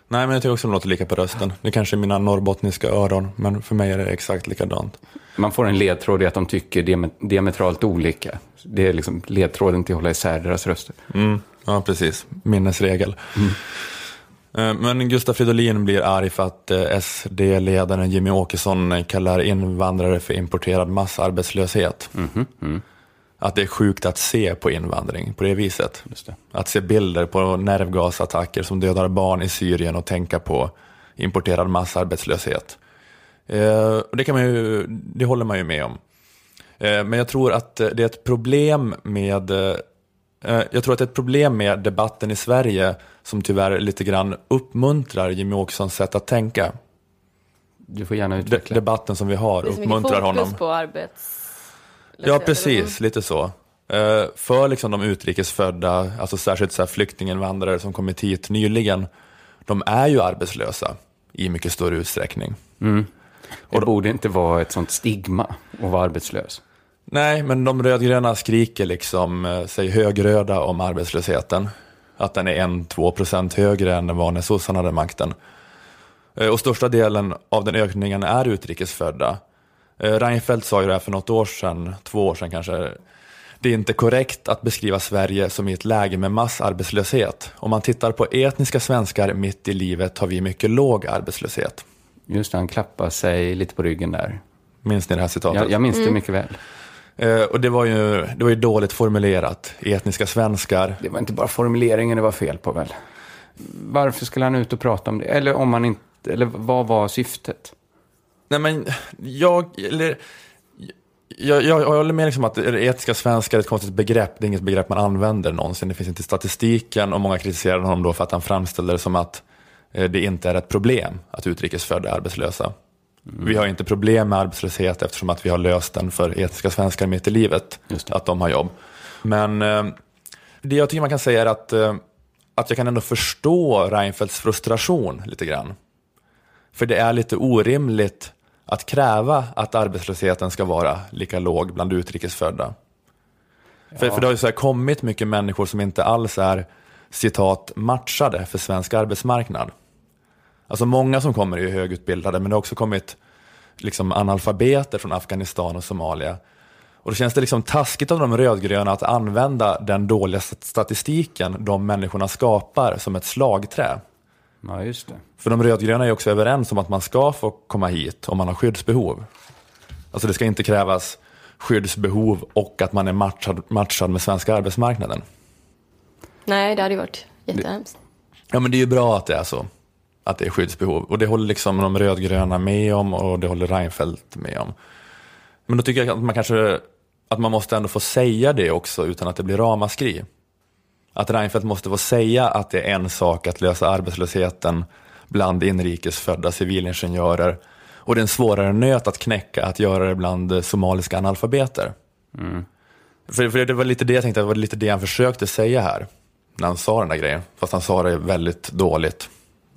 Nej, men jag tycker också de låter lika på rösten. Det kanske är mina norrbottniska öron, men för mig är det exakt likadant. Man får en ledtråd i att de tycker diame- diametralt olika. Det är liksom ledtråden till att hålla isär deras röster. Mm, ja, precis. Minnesregel. Eh, Men Gustaf Fridolin blir arg för att eh, SD-ledaren Jimmy Åkesson kallar invandrare för importerad massarbetslöshet. Att det är sjukt att se på invandring på det viset. Just det. Att se bilder på nervgasattacker som dödar barn i Syrien och tänka på importerad massarbetslöshet. Eh, och det, kan man ju, det håller man ju med om. Eh, men jag tror att det är ett problem med eh, eh, jag tror att det är ett problem med debatten i Sverige som tyvärr lite grann uppmuntrar Jimmy Åkessons sätt att tänka. Du får gärna De, utveckla. debatten som vi har Det är så mycket uppmuntrar fokus honom. på arbets... Ja, precis. Lite så. Eh, För liksom de utrikesfödda, alltså särskilt så här flyktinginvandrare som kommit hit nyligen, de är ju arbetslösa i mycket större utsträckning. Det borde inte vara ett sånt stigma att vara arbetslös. Nej, men de rödgröna skriker liksom eh, sig högröda om arbetslösheten. Att den är en, två procent högre än den var när sossarna hade makten. Eh, Och största delen av den ökningen är utrikesfödda. Eh, Reinfeldt sa ju det här för något år sedan, två år sedan kanske. Det är inte korrekt att beskriva Sverige som i ett läge med massarbetslöshet. Om man tittar på etniska svenskar mitt i livet har vi mycket låg arbetslöshet. Just det, han klappar sig lite på ryggen där. Minns ni det här citatet? Jag, jag minns det mycket väl. Eh, och det var, ju, det var ju dåligt formulerat. Etniska svenskar. Det var inte bara formuleringen det var fel på väl? Varför skulle han ut och prata om det? Eller om han inte, eller vad var syftet? Nej men, jag, eller, jag, jag, jag håller med liksom att etiska svenskar är ett konstigt begrepp. Det är inget begrepp man använder någonsin. Det finns inte i statistiken och många kritiserar honom då för att han framställer det som att eh, det inte är ett problem att utrikesfödda är arbetslösa. Vi har inte problem med arbetslöshet eftersom att vi har löst den för etiska svenskar mitt i livet, att de har jobb. Men eh, det jag tycker man kan säga är att, eh, att jag kan ändå förstå Reinfeldts frustration lite grann. För det är lite orimligt att kräva att arbetslösheten ska vara lika låg bland utrikesfödda. För, för det har ju så här kommit mycket människor som inte alls är citat matchade för svensk arbetsmarknad. Alltså många som kommer är ju högutbildade men det har också kommit liksom analfabeter från Afghanistan och Somalia. Och då känns det liksom taskigt av de rödgröna att använda den dåliga statistiken de människorna skapar som ett slagträ. Ja, just det. För de rödgröna är också överens om att man ska få komma hit om man har skyddsbehov. Alltså det ska inte krävas skyddsbehov och att man är matchad, matchad med svenska arbetsmarknaden. Nej, det hade ju varit jättehemskt. Ja men det är ju bra att det är så. Att det är skyddsbehov. Och det håller liksom de rödgröna med om och det håller Reinfeldt med om. Men då tycker jag att man kanske att man måste ändå få säga det också utan att det blir ramaskri. Att Reinfeldt måste få säga att det är en sak att lösa arbetslösheten bland inrikesfödda civilingenjörer och det är en svårare nöt att knäcka att göra det bland somaliska analfabeter. För, för det var lite det jag tänkte, det var lite det han försökte säga här när han sa den där grejen. Fast han sa det väldigt dåligt.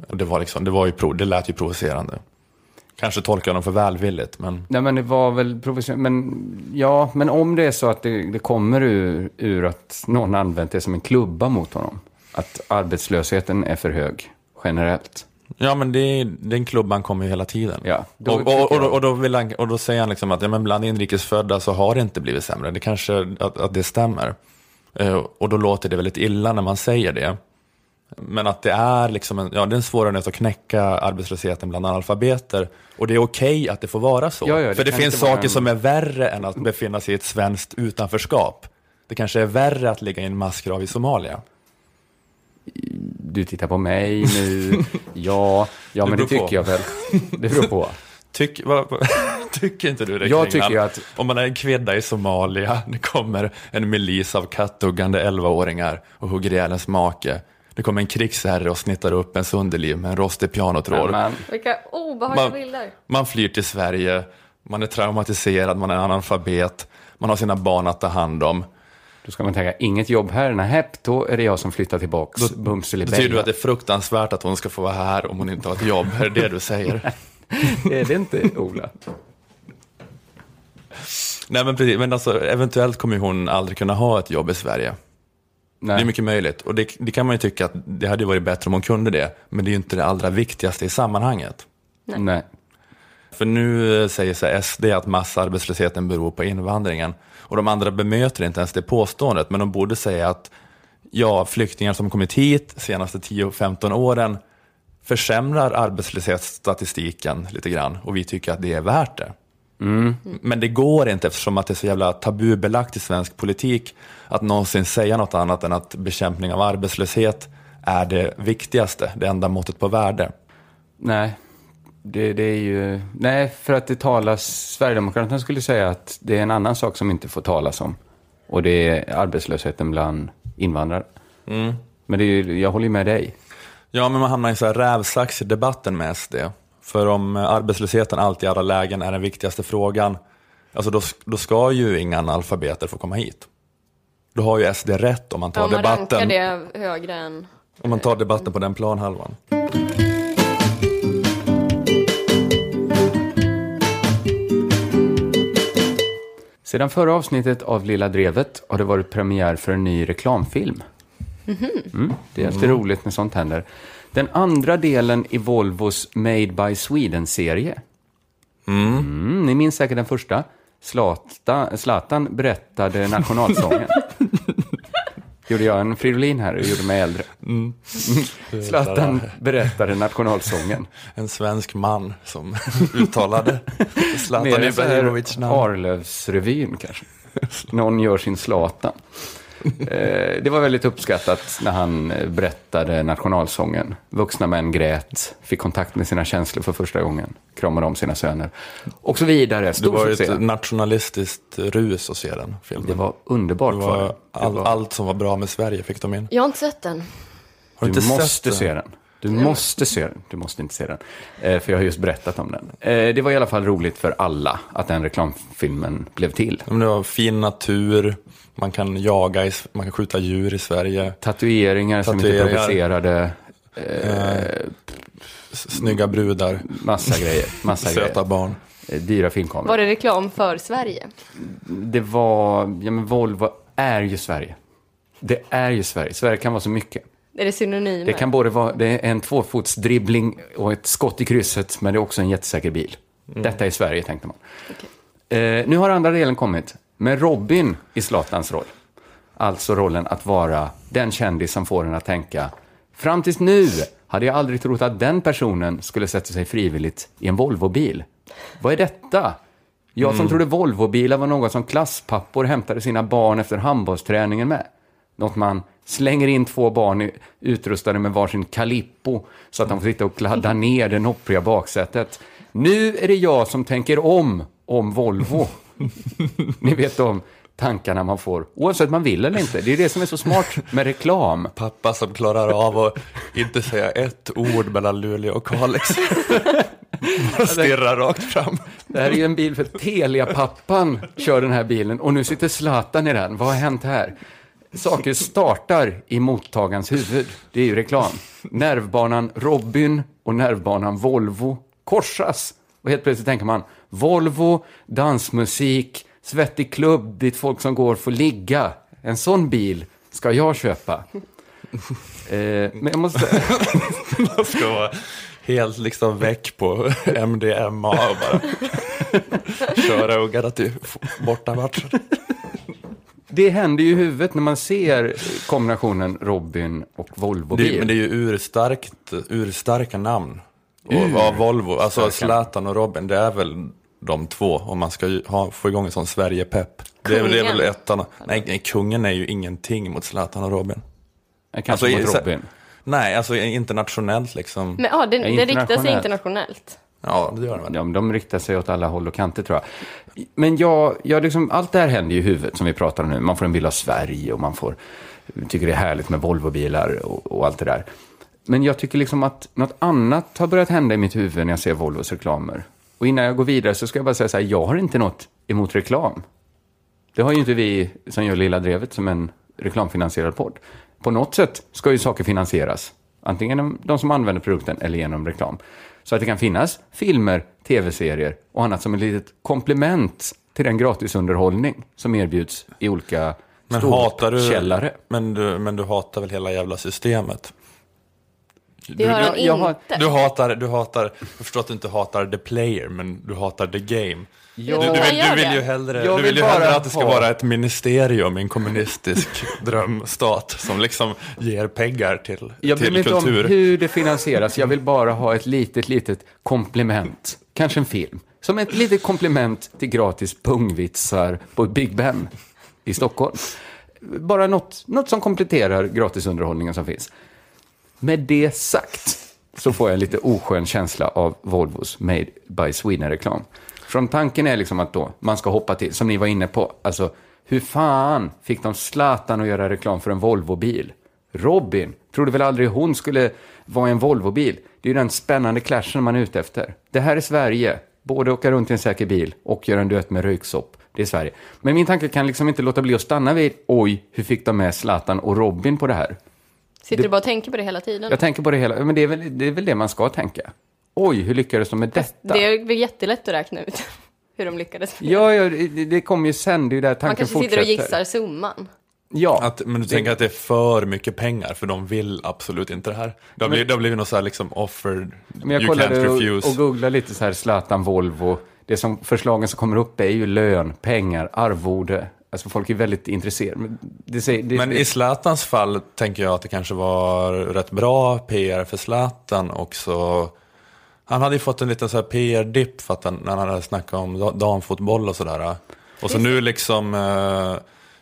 Det, var liksom, det, var ju, det lät ju provocerande. Kanske tolkar dem för välvilligt, men Nej, men det var väl provocerande. Men, ja, men om det är så att det, det kommer ur, ur att någon använt det som en klubba mot honom. Att arbetslösheten är för hög, generellt. Ja, men det, den klubban kommer ju hela tiden. Ja, då och, och, och, då, och, då vill han, och då säger han liksom att ja, men bland inrikesfödda så har det inte blivit sämre. Det kanske att, att det stämmer. Eh, och då låter det väldigt illa när man säger det. Men att det är, liksom en, ja, det är en svårare nöt att knäcka arbetslösheten bland analfabeter. Och det är okej att det får vara så. Ja, ja, det För det finns saker en- som är värre än att befinna sig i ett svenskt utanförskap. Det kanske är värre att ligga i en massgrav i Somalia. Du tittar på mig nu. Ja, ja men det beror på. tycker jag väl. Det beror på. Tyck, vad, vad, (laughs) tycker inte du det? Jag tycker ju att- Om man är en kvinna i Somalia, det kommer en milis av kattuggande 11-åringar och hugger ihjäl ens make. Det kommer en krigsherre och snittar upp ens underliv med en rostig pianotråd. Men, Vilka obehagliga Man, bilder. man flyr till Sverige, man är traumatiserad, man är analfabet, man har sina barn att ta hand om. då ska man tänka, inget jobb här, nej, då är det jag som flyttar tillbaks. Då Bums eller Betyder du att det är fruktansvärt att hon ska få vara här om hon inte har ett jobb? Är det det du säger? (laughs) Är det inte, Ola? Nej men precis, men alltså eventuellt kommer hon aldrig kunna ha ett jobb i Sverige. Det är Nej. mycket möjligt. Och det, det kan man ju tycka att det hade varit bättre om hon kunde det. Men det är ju inte det allra viktigaste i sammanhanget. Nej. För nu eh, säger sig SD att massarbetslösheten beror på invandringen. Och de andra bemöter inte ens det påståendet. Men de borde säga att ja, flyktingar som kommit hit de senaste 10-15 åren försämrar arbetslöshetsstatistiken lite grann. Och vi tycker att det är värt det. Men det går inte eftersom att det är så jävla tabubelagt i svensk politik att någonsin säga något annat än att bekämpning av arbetslöshet är det viktigaste, det enda måttet på värde. Nej. Det, det är ju... Nej, för att det talas... Sverigedemokraterna skulle säga att det är en annan sak som inte får talas om. Och det är arbetslösheten bland invandrare. Men det är jag håller ju med dig. Ja, men man hamnar i så här rävsax i debatten med SD. För om arbetslösheten alltid i alla lägen är den viktigaste frågan, alltså då, då ska ju inga analfabeter få komma hit. Då har ju SD rätt om man tar Ja, man debatten, det högre än... om man tar debatten på den planhalvan. Sedan förra avsnittet av Lilla Drevet har det varit premiär för en ny reklamfilm. Mm, det är alltid roligt när sånt händer. Den andra delen i Volvos Made by Sweden-serie. Mm, ni minns säkert den första. Zlatan, Zlatan berättade nationalsången. (laughs) Gjorde jag en Fridolin här och gjorde mig äldre. Mm. (laughs) Zlatan berättade nationalsången. (laughs) En svensk man som (laughs) uttalade Zlatan Ibrahimovic namn. Arlövsrevyn kanske. Någon gör sin Zlatan. Eh, det var väldigt uppskattat när han eh, berättade nationalsången. Vuxna män grät, fick kontakt med sina känslor för första gången, kramade om sina söner och så vidare. Det Stor var ju succé. ett nationalistiskt rus att se den filmen. Det var underbart. Det var var det. all, Det var- Allt som var bra med Sverige fick de in. Jag har inte sett den. Har Du inte sett måste den? se den. Du måste se den. Du måste inte se den. Eh, för jag har just berättat om den. Eh, det var i alla fall roligt för alla att den reklamfilmen blev till. Men det var fin natur, man kan jaga, i, man kan skjuta djur i Sverige. Tatueringar, som inte Tatueringar. provocerade. S- Snygga brudar, Massa grejer. Massa (laughs) söta grejer. barn. Eh, Dyra filmkameror. Var det reklam för Sverige? Det var, ja men Volvo är ju Sverige. Det är ju Sverige. Sverige kan vara så mycket. Är det synonymer? Det kan både vara det är en tvåfotsdribbling och ett skott i krysset, men det är också en jättesäker bil. Detta är Sverige, tänkte man. Eh, nu har andra delen kommit, med Robin i Zlatans roll. Alltså rollen att vara den kändis som får en att tänka, fram tills nu hade jag aldrig trott att den personen skulle sätta sig frivilligt i en Volvobil. Vad är detta? Jag som trodde Volvobilar var något som klasspappor hämtade sina barn efter handbollsträningen med. Något man slänger in två barn utrustade med varsin Calippo så att de får sitta och kladda ner det noppriga baksätet. Nu är det jag som tänker om, om Volvo. (laughs) Ni vet de tankarna man får, oavsett man vill eller inte. Det är det som är så smart med reklam. Pappa som klarar av att inte säga ett ord mellan Luleå och Kalix. (laughs) Bara stirrar rakt fram. Det här är ju en bil för Telia-pappan kör den här bilen och nu sitter Zlatan i den. Vad har hänt här? Saker startar i mottagarens huvud. Det är ju reklam. Nervbanan Robin och nervbanan Volvo korsas. Och helt plötsligt tänker man Volvo, dansmusik, svettig klubb dit folk som går får ligga. En sån bil ska jag köpa. (laughs) Eh, men jag måste. (laughs) Man ska vara helt liksom väck på MDMA och bara (laughs) köra ungarna till bortamatcher. Det händer ju i huvudet när man ser kombinationen Robin och Volvo-bil. Det, men det är ju urstarkt, urstarka namn. Och Ur- vad Volvo, alltså. Zlatan och Robin, det är väl de två om man ska ha, få igång en sån Sverige-pepp. Det är, väl- det är väl Kungen. ettan. Nej, nej, kungen är ju ingenting mot Zlatan och Robin. Kanske Alltså, mot Robin. Nej, alltså internationellt liksom. Men ja, det, Ja, det riktar sig internationellt. Ja, det gör det. De, de riktar sig åt alla håll och kanter tror jag. Men jag, jag liksom, allt det här händer ju i huvudet som vi pratar om nu. Man får en bild av Sverige och man får, tycker det är härligt med Volvobilar och, och allt det där. Men jag tycker liksom att något annat har börjat hända i mitt huvud när jag ser Volvos reklamer. Och innan jag går vidare så ska jag bara säga så här, jag har inte något emot reklam. Det har ju inte vi som gör Lilla Drevet som en reklamfinansierad podd. På något sätt ska ju saker finansieras. Antingen genom de som använder produkten eller genom reklam. Så att det kan finnas filmer, tv-serier och annat som ett litet komplement till den gratisunderhållning som erbjuds i olika Men hatar du, källare. men, du, men du hatar väl hela jävla systemet? Det gör han jag- jag har- inte. Du hatar, du hatar, jag förstår att du inte hatar the player, men du hatar the game. Ja, Du, du, vill, du vill ju hellre, Jag du vill ju hellre att det ska ha- vara ett ministerium i en kommunistisk (laughs) drömstat som liksom ger pengar till, Jag bryr mig inte om kultur. hur det finansieras. Jag vill bara ha ett litet, litet komplement. Kanske en film. Som ett litet komplement till gratis pungvitsar på Big Ben i Stockholm. Bara något, något som kompletterar gratisunderhållningen som finns. Med det sagt så får jag en lite oskön känsla av Volvos Made by Sweden-reklam. Från tanken är liksom att då man ska hoppa till, som ni var inne på, alltså hur fan fick de Zlatan att göra reklam för en Volvo-bil? Robin trodde väl aldrig hon skulle vara en Volvo-bil. Det är ju den spännande clashen man är ute efter. Det här är Sverige. Både åka runt i en säker bil och göra en duett med röyksopp. Det är Sverige. Men min tanke kan liksom inte låta bli att stanna vid, oj, hur fick de med Zlatan och Robin på det här? Sitter du bara och tänker på det hela tiden? Jag tänker på det hela, men det är väl det, är väl det man ska tänka. Oj, hur lyckades de med detta? Det är väl jättelätt att räkna ut. (laughs) hur de lyckades med Ja, ja det, det kommer ju sen, det är ju där Man tanken kanske fortsätter. sitter och gissar summan. Ja, Att, men du tänker att det är för mycket pengar, för de vill absolut inte det här. Det har blivit, det har blivit något så här liksom offer, men jag you kollade och, och googlade lite så här Zlatan, Volvo. Det som förslagen som kommer upp är ju lön, pengar, arvode. Alltså folk är väldigt intresserade. Men, det, säger- det, Men i Zlatans fall tänker jag att det kanske var rätt bra PR för Zlatan också. Han hade ju fått en liten så här PR-dipp för att han, när han hade snackat om da- damfotboll och sådär. Och så nu liksom eh,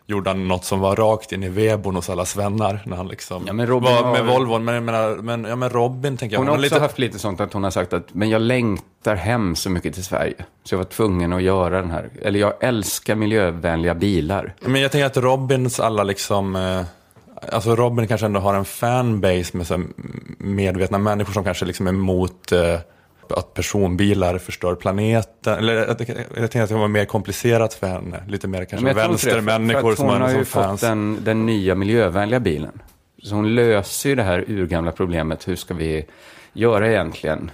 gjorde han något som var rakt in i vedboden hos alla svennar. När han liksom Ja, men Robin var har- med Volvon. Men, menar, men, ja, men Robin tänker jag. Hon har han också lite, haft lite sånt att hon har sagt att men jag längtar hem så mycket till Sverige. Så jag var tvungen att göra den här. Eller jag älskar miljövänliga bilar. Men jag tänker att Robins alla liksom, eh, alltså Robin kanske ändå har en fanbase med så medvetna människor som kanske liksom är emot eh, att personbilar förstör planeten. Eller jag, jag tänker att det vara mer komplicerat för henne. Lite mer kanske det, vänstermänniskor som att hon har har ju fått den, den nya miljövänliga bilen. Så hon löser ju det här urgamla problemet. Hur ska vi göra egentligen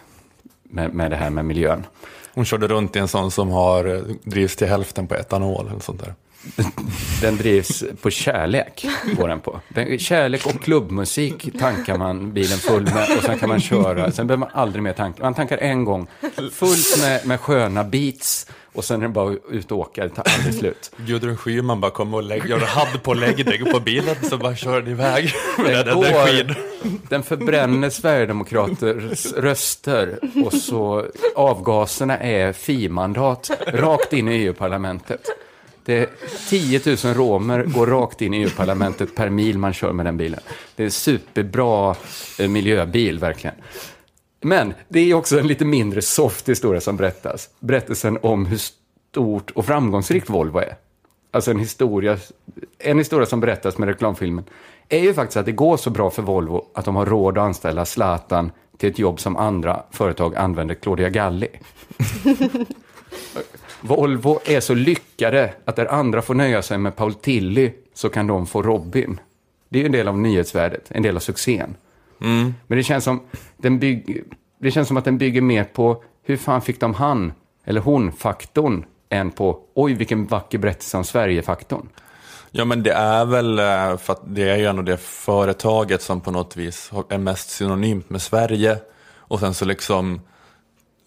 med, med det här med miljön? Hon körde runt i en sån som har eh, drivs till hälften på etanol eller sånt där. Den drivs på kärlek, går den på. Den, kärlek och klubbmusik tankar man bilen full med och sen kan man köra. Sen behöver man aldrig mer tanka. Man tankar en gång, fullt med, med sköna beats och sen är det bara ut och åka, det tar aldrig slut. Gudrun Schyman bara kom och lägg, gjorde hadd på bilen så bara iväg. Den, med den energin. den förbränner Sverigedemokraters röster och så avgaserna är FI-mandat rakt in i EU-parlamentet. Det är 10 000 romer går rakt in i EU-parlamentet per mil man kör med den bilen. Det är en superbra eh, miljöbil, verkligen. Men det är också en lite mindre soft historia som berättas. Berättelsen om hur stort och framgångsrikt Volvo är. Alltså en historia, en historia som berättas med reklamfilmen är ju faktiskt att det går så bra för Volvo att de har råd att anställa Zlatan till ett jobb som andra företag använder Claudia Galli. (laughs) Volvo är så lyckade att där andra får nöja sig med Paul Tilly så kan de få Robin. Det är ju en del av nyhetsvärdet, en del av succén. Men det känns, som, den bygg, det känns som att den bygger mer på hur fan fick de han eller hon-faktorn än på oj vilken vacker berättelse om Sverige-faktorn. Ja men det är väl eh, för att det är ju ändå det företaget som på något vis är mest synonymt med Sverige. Och sen så liksom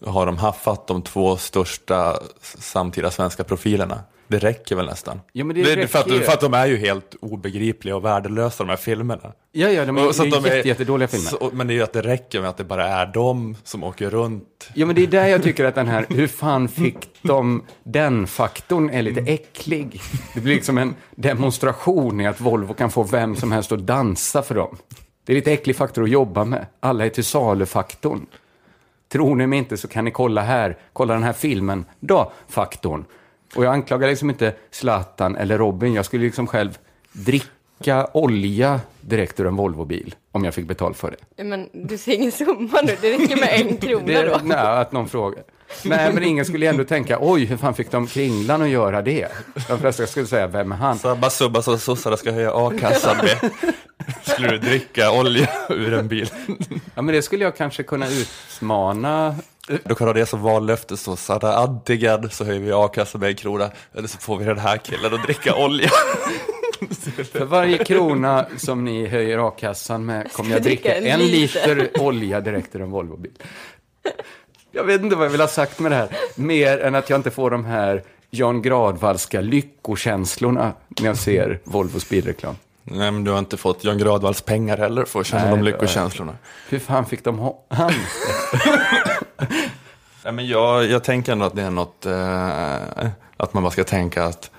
har de haffat de två största samtida svenska profilerna. Det räcker väl nästan. Ja, men det är för, att, för att de är ju helt obegripliga och värdelösa de här filmerna. Ja, ja, de är, så det är de jätte, jättedåliga filmer. Så, men det är ju att det räcker med att det bara är de som åker runt. Ja, men det är där jag tycker att den här, hur fan fick de den faktorn är lite äcklig. Det blir liksom en demonstration i att Volvo kan få vem som helst att dansa för dem. Det är lite äcklig faktor att jobba med. Alla är till salu-faktorn. Tror ni mig inte så kan ni kolla här, kolla den här filmen, då, faktorn. Och jag anklagar liksom inte Zlatan eller Robin, jag skulle liksom själv dricka olja direkt ur en Volvobil om jag fick betalt för det. Men du säger ingen summa nu, det räcker med en (laughs) krona då. nej, att någon frågar. Nej, men ingen skulle ändå tänka, oj, hur fan fick de Kringlan att göra det? De flesta skulle säga, vem är han? Sabba subba så sossarna ska höja a-kassan med. Skulle du dricka olja ur en bil? Ja, men det skulle jag kanske kunna utmana. Då kan du ha det som vallöfte, så Sada Antigan så höjer vi a-kassan med en krona. Eller så får vi den här killen att dricka olja. För varje krona som ni höjer a-kassan med kommer jag dricka en liter olja direkt ur en Volvobil. Jag vet inte vad jag vill ha sagt med det här. Mer än att jag inte får de här Jan Gradvallska lyckokänslorna när jag ser Volvos bilreklam. Nej, men du har inte fått Jan Gradvalls pengar heller för att känna Nej, de lyckokänslorna. Hur fan fick de ha han? (laughs) Nej, men jag, jag tänker ändå att det är något, eh, att man bara ska tänka att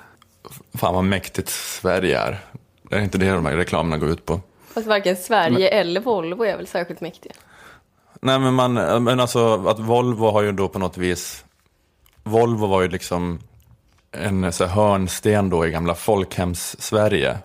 fan vad mäktigt Sverige är. Det är inte det de här reklamerna går ut på. Fast varken Sverige eller Volvo är väl särskilt mäktiga. Nej men man, men alltså att Volvo har ju då på något vis, Volvo var ju liksom en så här, hörnsten då i gamla folkhems-Sverige.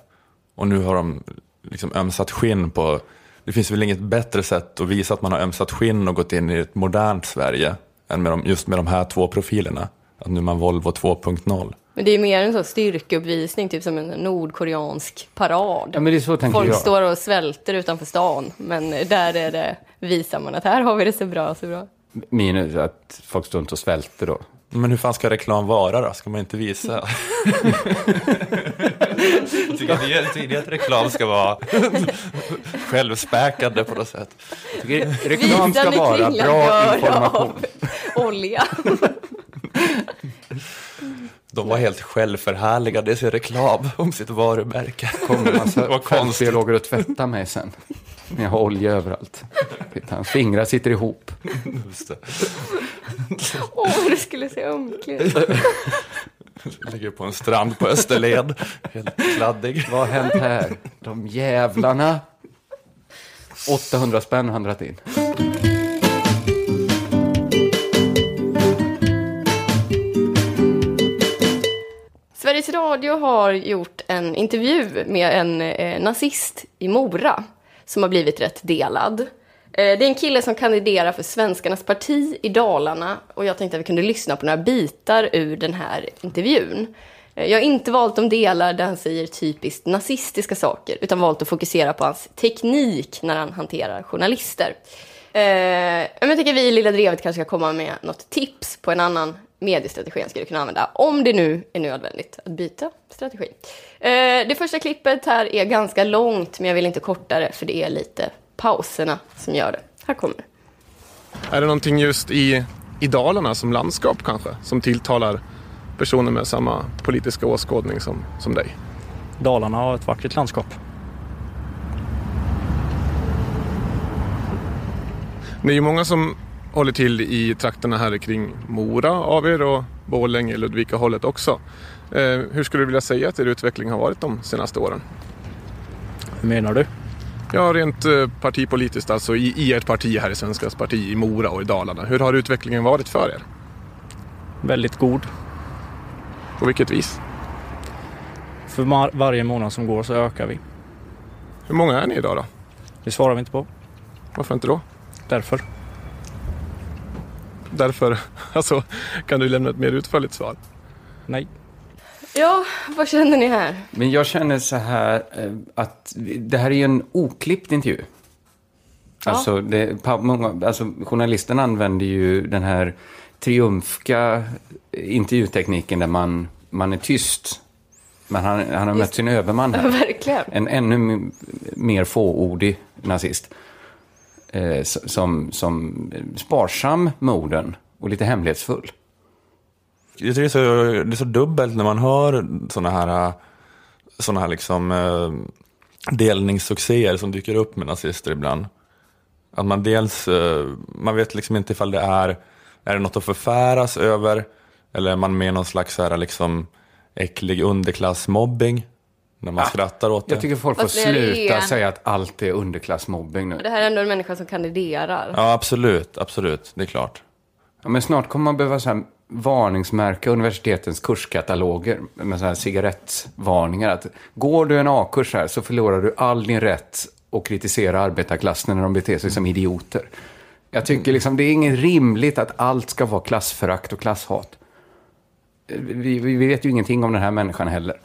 Och nu har de liksom ömsat skinn på, det finns väl inget bättre sätt att visa att man har ömsat skinn och gått in i ett modernt Sverige än med de, just med de här två profilerna. Att nu är man Volvo 2.0. Men det är mer en sån styrkeuppvisning, typ som en nordkoreansk parad. Ja, men det är så tänker Folk jag. står och svälter utanför stan, men där är det, visar man att här har vi det så bra, så bra. Minus att folk står inte och svälter då. Men hur fan ska reklam vara då? Ska man inte visa? (laughs) Tycker ni att reklam ska vara självspäkande på något sätt? Tycker reklam ska vara bra information. av olja. (laughs) (laughs) De var helt självförhärligade i sin reklam om sitt varumärke. kommer massa (laughs) Vad konstigt. fältbiologer att tvätta mig sen. Jag har olja överallt. Hans fingrar sitter ihop. Just det. Åh, det skulle se ömkligt. Ligger på en strand på Österlen, helt kladdig. Vad har hänt här? De jävlarna. 800 spänn har han dragit in. Sveriges Radio har gjort en intervju med en eh, nazist i Mora som har blivit rätt delad. Eh, det är en kille som kandiderar för Svenskarnas parti i Dalarna och jag tänkte att vi kunde lyssna på några bitar ur den här intervjun. Eh, jag har inte valt de delar där han säger typiskt nazistiska saker utan valt att fokusera på hans teknik när han hanterar journalister. Eh, men jag tycker vi i Lilla Drevet kanske ska komma med något tips på en annan mediestrategi skulle kunna använda om det nu är nödvändigt att byta strategi. Eh, det första klippet här är ganska långt men jag vill inte korta det för det är lite pauserna som gör det. Här kommer det. Är det någonting just i, i Dalarna som landskap kanske som tilltalar personer med samma politiska åskådning som, som dig? Dalarna har ett vackert landskap. Det är ju många som håller till i trakterna här kring Mora av er och Borlänge, Ludvika hållet också. Eh, hur skulle du vilja säga att er utveckling har varit de senaste åren? Hur menar du? Ja, rent eh, partipolitiskt alltså i, i ert parti här i Svenskarnas parti i Mora och i Dalarna. Hur har utvecklingen varit för er? Väldigt god. På vilket vis? För mar- varje månad som går så ökar vi. Hur många är ni idag då? Det svarar vi inte på. Varför inte då? Därför. Därför, (laughs) alltså, kan du lämna ett mer utförligt svar? Nej. Ja, vad känner ni här? Men jag känner så här eh, att det här är ju en oklippt intervju. Alltså, det, många, alltså, journalisten använder ju den här triumfka intervjutekniken där man, man är tyst. Men han, han har mött sin överman här. Verkligen. En ännu mer fåordig nazist. Eh, som, som sparsam med orden och lite hemlighetsfull. Jag tycker det är, så, det är så dubbelt när man hör sådana här, såna här liksom, eh, delningssuccéer som dyker upp med nazister ibland. Att man dels, eh, man vet liksom inte ifall det är, är det något att förfäras över eller är man med i någon slags så här, liksom, äcklig underklassmobbing när man skrattar åt det. Jag tycker folk får Fast sluta en- säga att allt är underklassmobbing nu. Det här är ändå en människa som kandiderar. Ja, absolut, absolut, det är klart. Ja, men snart kommer man behöva så här varningsmärka universitetens kurskataloger med så här cigarettvarningar. Att går du en A-kurs här så förlorar du all din rätt att kritisera arbetarklassen när de beter sig som idioter. Jag tycker liksom det är inget rimligt att allt ska vara klassförakt och klasshat. Vi, vi vet ju ingenting om den här människan heller.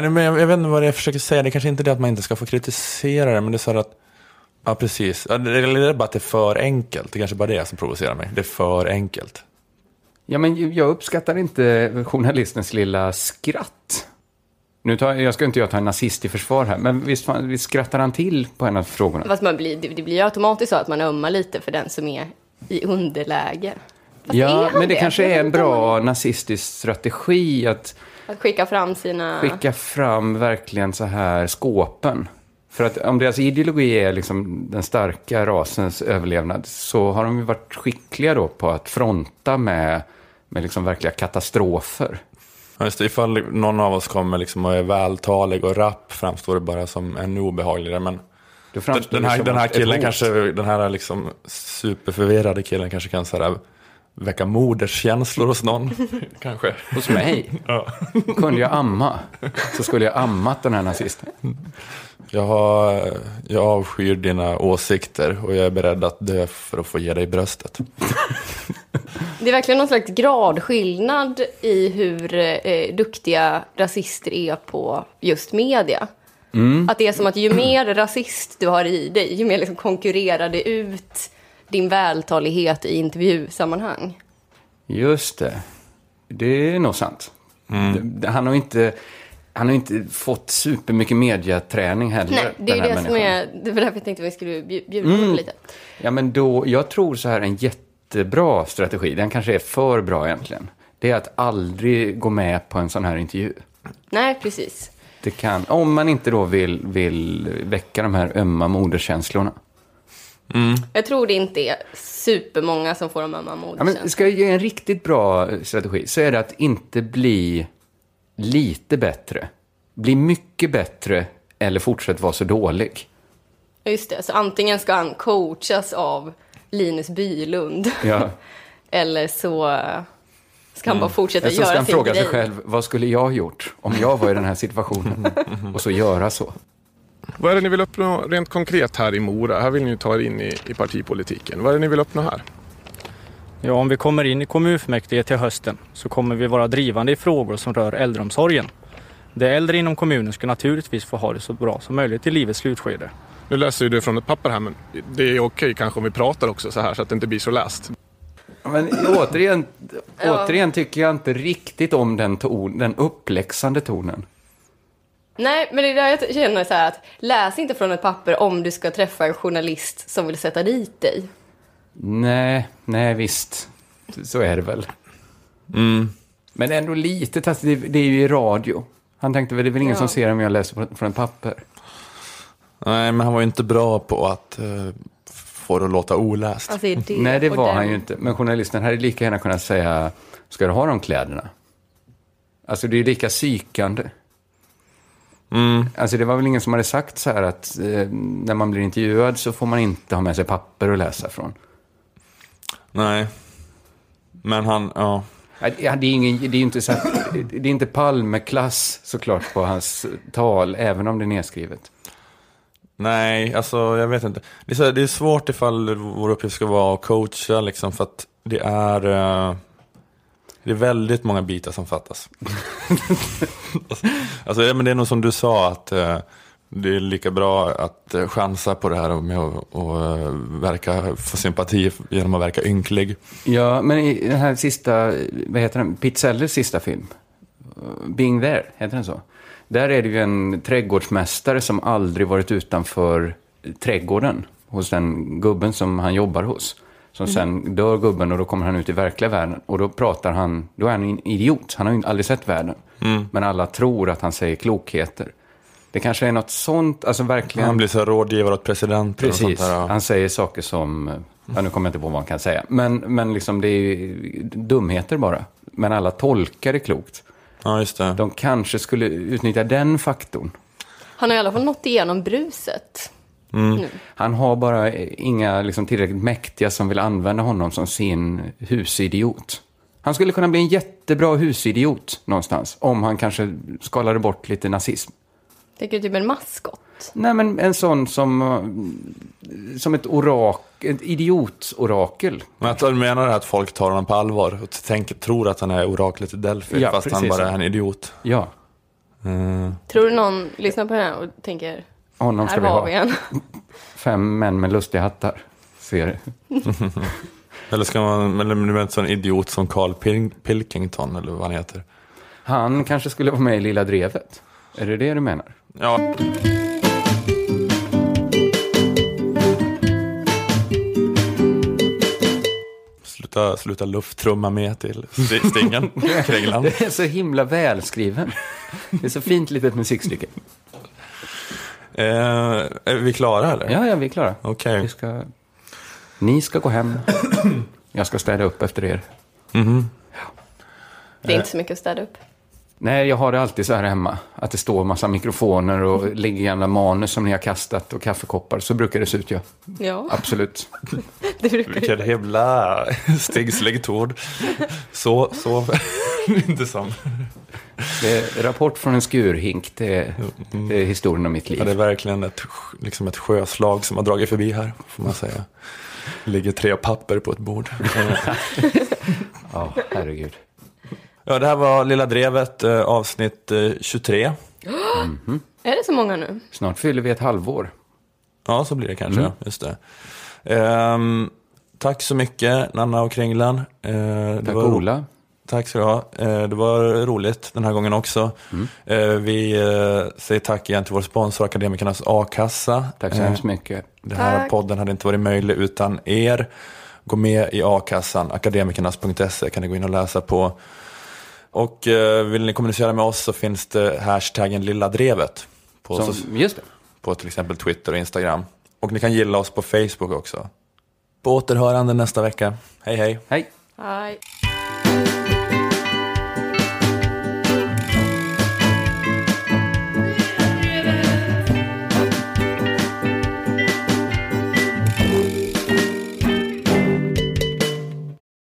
Nej, men jag, jag vet inte vad det är jag försöker säga. Det är kanske inte är det att man inte ska få kritisera det, men det är så att Ja, precis. Det eller det är bara att det är för enkelt. Det är kanske bara det som provocerar mig. Det är för enkelt. Ja, men jag uppskattar inte journalistens lilla skratt. Nu tar, jag ska inte jag ta en nazist i försvar här, men visst, fan, visst skrattar han till på en av frågorna? Fast man blir, det, det blir ju automatiskt så att man ömmar lite för den som är i underläge. Fast är Ja, men det det? kanske är en bra nazistisk strategi att Att skicka fram sina... skicka fram verkligen så här skåpen. För att om deras ideologi är liksom den starka rasens överlevnad så har de ju varit skickliga då på att fronta med, med liksom verkliga katastrofer. Ja, just det, ifall någon av oss kommer liksom och är vältalig och rapp framstår det bara som ännu obehagligare. Men den här, den här killen kanske, den här liksom superförvirrade killen kanske kan så här, väcka moderskänslor hos någon. (laughs) kanske. Hos mig? Ja. Kunde jag amma så skulle jag ammat den här nazisten. Jag, har, jag avskyr dina åsikter och jag är beredd att dö för att få ge dig bröstet. Det är verkligen någon slags gradskillnad i hur eh, duktiga rasister är på just media. Mm. Att det är som att ju mer rasist du har i dig, ju mer liksom konkurrerar det ut din vältalighet i intervjusammanhang. Just det. Det är nog sant. Mm. Han har inte, han har inte fått supermycket mediaträning heller. Nej, det är ju det som är... Det var därför jag tänkte att vi skulle bju- bjuda Mm. på lite. Ja, men då, jag tror så här en jättebra strategi, den kanske är för bra egentligen. Det är att aldrig gå med på en sån här intervju. Nej, precis. Det kan, om man inte då vill, vill väcka de här ömma moderskänslorna. Jag tror det inte är supermånga som får de här Ja, moderkänslorna. men ska jag ge en riktigt bra strategi så är det att inte bli lite bättre. Bli mycket bättre eller fortsätt vara så dålig. Just det, så antingen ska han coachas av Linus Bylund. (laughs) Ja. (laughs) Eller så ska han bara fortsätta Eller så ska göra han sin fråga grej. sig själv, vad skulle jag ha gjort om jag var i den här situationen? (laughs) Och så göra så. Vad är det ni vill uppnå rent konkret här i Mora? Här vill ni ju ta er in i, i partipolitiken. Vad är det ni vill uppnå här? Ja, om vi kommer in i kommunfullmäktige till hösten så kommer vi vara drivande i frågor som rör äldreomsorgen. De äldre inom kommunen ska naturligtvis få ha det så bra som möjligt i livets slutskede. Nu läser ju du från ett papper här, men det är okej kanske om vi pratar också så här så att det inte blir så läst. Men återigen, återigen tycker jag inte riktigt om den, ton, den uppläxande tonen. Nej, men det är där jag känner så här att läs inte från ett papper om du ska träffa en journalist som vill sätta dit dig. Nej, nej visst. Så är det väl. Mm. Men ändå lite taskigt. Det, det är ju i radio. Han tänkte väl, det är väl ingen Ja. som ser om jag läser från ett papper. Nej, men han var ju inte bra på att eh, få det att låta oläst. Alltså, det Nej, det var den- han ju inte. Men journalisten hade lika gärna kunnat säga, ska du ha de kläderna? Alltså det är ju lika psykande. Mm. Alltså det var väl ingen som hade sagt så här att eh, när man blir intervjuad så får man inte ha med sig papper att läsa från. Nej. Men han, ja. Ja, det är ingen, det är inte så att, det är inte Palmeklass såklart på hans tal, även om det är nedskrivet. Nej, alltså jag vet inte. Det är, så, det är svårt ifall vår uppgift ska vara att coacha liksom för att det är eh, det är väldigt många bitar som fattas. (laughs) alltså, ja, men det är nog som du sa att eh, det är lika bra att eh, chansa på det här med att och, eh, verka, få sympati genom att verka ynklig. Ja, men i den här sista, vad heter den, Pizzellers sista film, Being There, heter den så? Där är det ju en trädgårdsmästare som aldrig varit utanför trädgården hos den gubben som han jobbar hos. Som sen dör gubben och då kommer han ut i verkliga världen. Och då pratar han, då är han en idiot. Han har ju aldrig sett världen. Men alla tror att han säger klokheter. Det kanske är något sånt, alltså verkligen. Han blir så rådgivare åt presidenten och sånt Precis, där. ja. han säger saker som, ja, nu kommer jag inte på vad han kan säga, men, men liksom det är ju dumheter bara. Men alla tolkar det klokt. Ja, just det. De kanske skulle utnyttja den faktorn. Han har i alla fall nått igenom bruset. Nu. Han har bara inga liksom, tillräckligt mäktiga som vill använda honom som sin husidiot. Han skulle kunna bli en jättebra husidiot någonstans, om han kanske skalade bort lite nazism. Tänker du typ en maskot? Nej, men en sån som, som ett orak, ett idiotorakel. Men att du menar att folk tar honom på allvar och tänker, tror att han är oraklet i Delphi Ja, fast han precis. bara är en idiot. Ja, Mm. Tror du någon lyssnar på det här och tänker, honom ska här vi har ha. vi en. (laughs) Fem män med lustiga hattar. Ser. (laughs) Eller ska man, eller du menar en sån idiot som Carl Pil- Pilkington eller vad han heter? Han kanske skulle vara med i Lilla Drevet. Är det det du menar? Ja. Sluta, sluta lufttrumma med till st- stingen, (laughs) Kringlan. Det är så himla välskriven. Det är så fint litet musikstycke. Eh, är vi klara eller? Ja, ja, vi är klara. Okej. Vi ska... Ni ska gå hem. Jag ska städa upp efter er. Mhm. Det är inte så mycket att städa upp. Nej, jag har det alltid så här hemma. Att det står massa mikrofoner och ligger gamla manus som ni har kastat och kaffekoppar. Så brukar det se ut, ja. Ja, Absolut. (laughs) det brukar Vilken himla (laughs) stingsligt ord. Så, så, (laughs) inte som. Det är rapport från en skurhink. Det är, det är historien om mitt liv. Ja, det är verkligen ett, liksom ett sjöslag som har dragit förbi här, får man säga. Det ligger tre papper på ett bord. (laughs) Ja, herregud. Ja, det här var Lilla Drevet, eh, avsnitt eh, 23. Är det så många nu? Snart fyller vi ett halvår. Ja, så blir det kanske. Mm. Just det. Ehm, tack så mycket, Nanna och Kringlan. Eh, det Tack var- Ola. Tack ska du ha. Eh, Det var roligt den här gången också. Eh, Vi eh, säger tack igen till vår sponsor Akademikernas A-kassa. Tack så hemskt mycket. Den här Tack. podden hade inte varit möjlig utan er. Gå med i a-kassan, akademikernas.se kan ni gå in och läsa på. Och vill ni kommunicera med oss så finns det hashtaggen lilla drevet. På, Som, så- just det. på till exempel Twitter och Instagram. Och ni kan gilla oss på Facebook också. På återhörande nästa vecka. Hej hej! Hej. Hej.